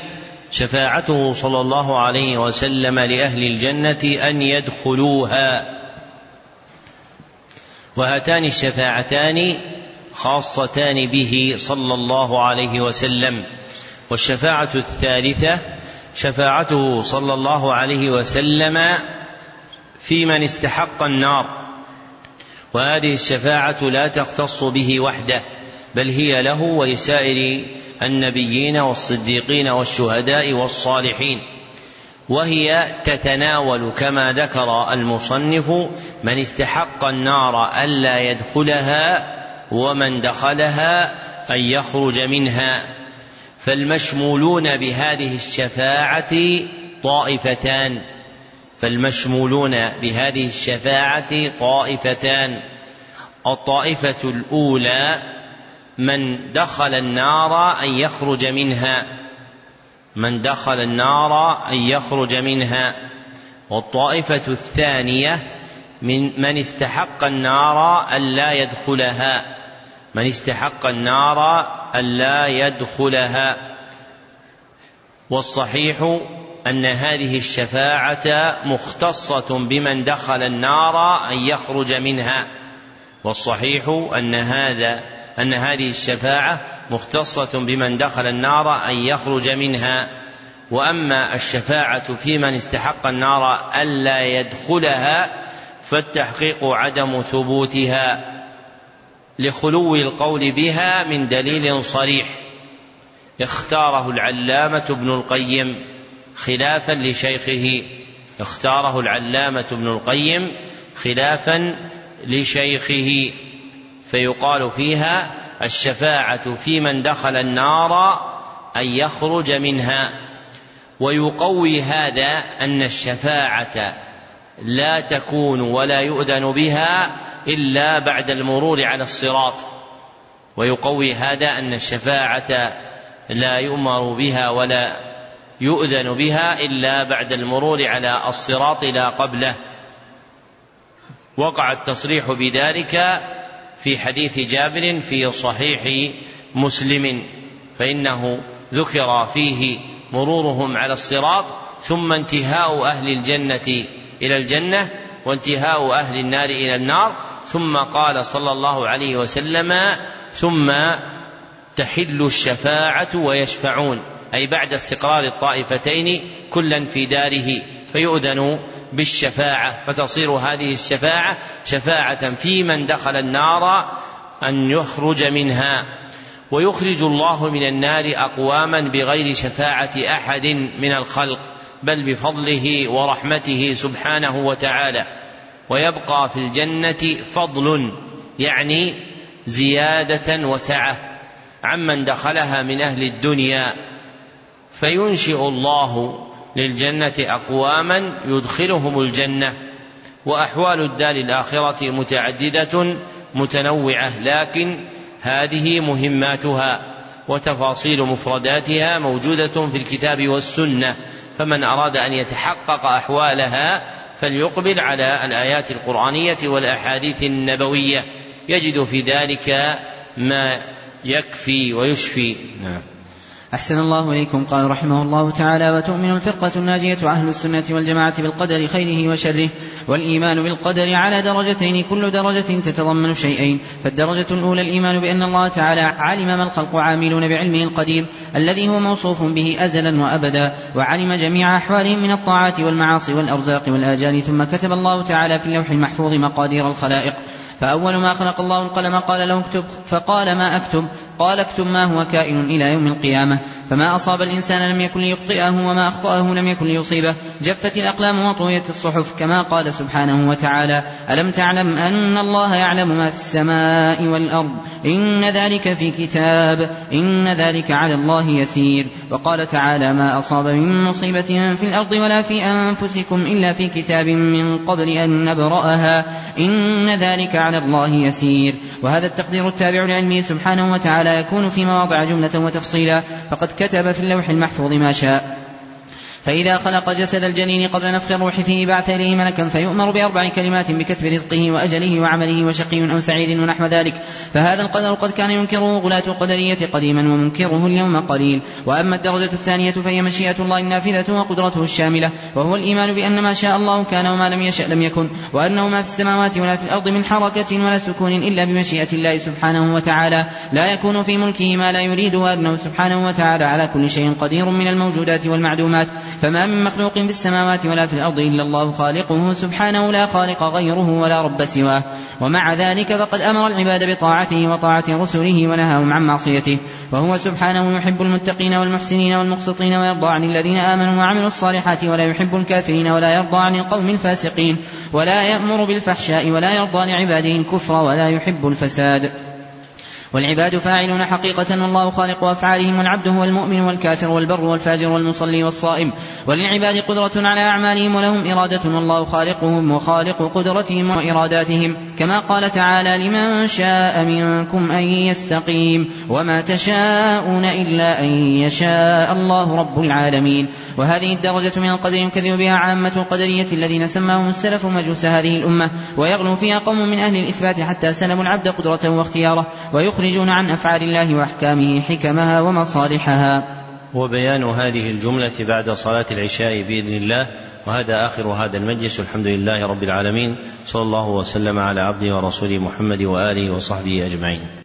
شفاعته صلى الله عليه وسلم لأهل الجنة أن يدخلوها. وهاتان الشفاعتان خاصتان به صلى الله عليه وسلم. والشفاعة الثالثة شفاعته صلى الله عليه وسلم في من استحق النار. وهذه الشفاعة لا تختص به وحده بل هي له ولسائر النبيين والصديقين والشهداء والصالحين. وهي تتناول كما ذكر المصنف من استحق النار ألا يدخلها ومن دخلها أن يخرج منها. فالمشمولون بهذه الشفاعة طائفتان. فالمشمولون بهذه الشفاعة طائفتان. الطائفة الأولى من دخل النار أن يخرج منها. من دخل النار أن يخرج منها. والطائفة الثانية من من استحق النار الا يدخلها. من استحق النار الا يدخلها. والصحيح أن هذه الشفاعة مختصة بمن دخل النار أن يخرج منها. والصحيح أن هذا أن هذه الشفاعة مختصة بمن دخل النار أن يخرج منها. وأما الشفاعة في من استحق النار ألا يدخلها فالتحقيق عدم ثبوتها لخلو القول بها من دليل صريح. اختاره العلامة ابن القيم خلافا لشيخه. اختاره العلامة ابن القيم خلافا لشيخه فيقال فيها الشفاعة في من دخل النار أن يخرج منها. ويقوي هذا أن الشفاعة لا تكون ولا يؤذن بها إلا بعد المرور على الصراط. ويقوي هذا أن الشفاعة لا يؤمر بها ولا يؤذن بها إلا بعد المرور على الصراط لا قبله. وقع التصريح بذلك في حديث جابر في صحيح مسلم فإنه ذكر فيه مرورهم على الصراط ثم انتهاء أهل الجنة إلى الجنة وانتهاء أهل النار إلى النار ثم قال صلى الله عليه وسلم ثم تحل الشفاعة ويشفعون أي بعد استقرار الطائفتين كلا في داره. فيؤذن بالشفاعة فتصير هذه الشفاعة شفاعة في من دخل النار أن يخرج منها. ويخرج الله من النار أقواما بغير شفاعة أحد من الخلق بل بفضله ورحمته سبحانه وتعالى. ويبقى في الجنة فضل يعني زيادة وسعة عمن دخلها من أهل الدنيا. فينشئ الله للجنة أقواما يدخلهم الجنة وأحوال الدار الآخرة متعددة متنوعة لكن هذه مهماتها وتفاصيل مفرداتها موجودة في الكتاب والسنة فمن أراد أن يتحقق أحوالها فليقبل على الآيات القرآنية والأحاديث النبوية يجد في ذلك ما يكفي ويشفي. نعم. أحسن الله إليكم. قال رحمه الله تعالى وتؤمن الفرقة الناجية أهل السنة والجماعة بالقدر خيره وشره والإيمان بالقدر على درجتين كل درجة تتضمن شيئين. فالدرجة الأولى الإيمان بأن الله تعالى علم ما الخلق عاملون بعلمه القديم الذي هو موصوف به أزلا وأبدا وعلم جميع أحوالهم من الطاعات والمعاصي والأرزاق والآجال. ثم كتب الله تعالى في اللوح المحفوظ مقادير الخلائق. فأول ما خلق الله القلم قال له اكتب فقال ما أكتب؟ قال اكتب ما هو كائن إلى يوم القيامة. فما أصاب الإنسان لم يكن ليخطئه وما أخطأه لم يكن ليصيبه. جفت الأقلام وطويت الصحف كما قال سبحانه وتعالى ألم تعلم أن الله يعلم ما في السماء والأرض؟ إن ذلك في كتاب إن ذلك على الله يسير. وقال تعالى ما أصاب من مصيبة في الأرض ولا في أنفسكم إلا في كتاب من قبل أن نبرأها. إن ذلك على الله يسير. وهذا التقدير التابع لعلمه سبحانه وتعالى يكون في مواضع جملة وتفصيلا. فقد كتب في اللوح المحفوظ ما شاء. فإذا خلق جسد الجنين قبل نفخ الروح فيه بعث إليه ملكا فيؤمر بأربع كلمات بكتب رزقه وأجله وعمله وشقي أو سعيد ونحو ذلك. فهذا القدر قد كان ينكره غلاة القدرية قديما ومنكره اليوم قليل. وأما الدرجة الثانية فهي مشيئة الله النافذة وقدرته الشاملة. وهو الإيمان بأن ما شاء الله كان وما لم يشأ لم يكن. وأنه ما في السماوات ولا في الأرض من حركة ولا سكون إلا بمشيئة الله سبحانه وتعالى. لا يكون في ملكه ما لا يريد وأنه سبحانه وتعالى. على كل شيء قدير من الموجودات والمعدومات فما من مخلوق في السماوات ولا في الأرض إلا الله خالقه سبحانه لا خالق غيره ولا رب سواه. ومع ذلك فقد أمر العباد بطاعته وطاعة رسله ونهاهم عن معصيته. وهو سبحانه يحب المتقين والمحسنين والمقسطين ويرضى عن الذين آمنوا وعملوا الصالحات ولا يحب الكافرين ولا يرضى عن القوم الفاسقين. ولا يأمر بالفحشاء ولا يرضى لعباده الكفر ولا يحب الفساد. والعباد فاعلون حقيقة والله خالق أفعالهم والعبد هو المؤمن والكافر والبر والفاجر والمصلي والصائم. وللعباد قدرة على أعمالهم ولهم إرادة والله خالقهم وخالق قدرتهم وإراداتهم. كما قال تعالى لمن شاء منكم أن يستقيم وما تشاءون إلا أن يشاء الله رب العالمين. وهذه الدرجة من القدر يكذب بها عامة القدرية الذين سماهم السلف مجوس هذه الأمة ويغلو فيها قوم من أهل الإثبات حتى سلموا العبد قدرته واختياره ويخرجون عن أفعال الله وأحكامه حكمها ومصالحها. هو بيان هذه الجملة بعد صلاة العشاء بإذن الله. وهذا آخر هذا المجلس. والحمد لله رب العالمين. صلى الله وسلم على عبده ورسوله محمد وآله وصحبه أجمعين.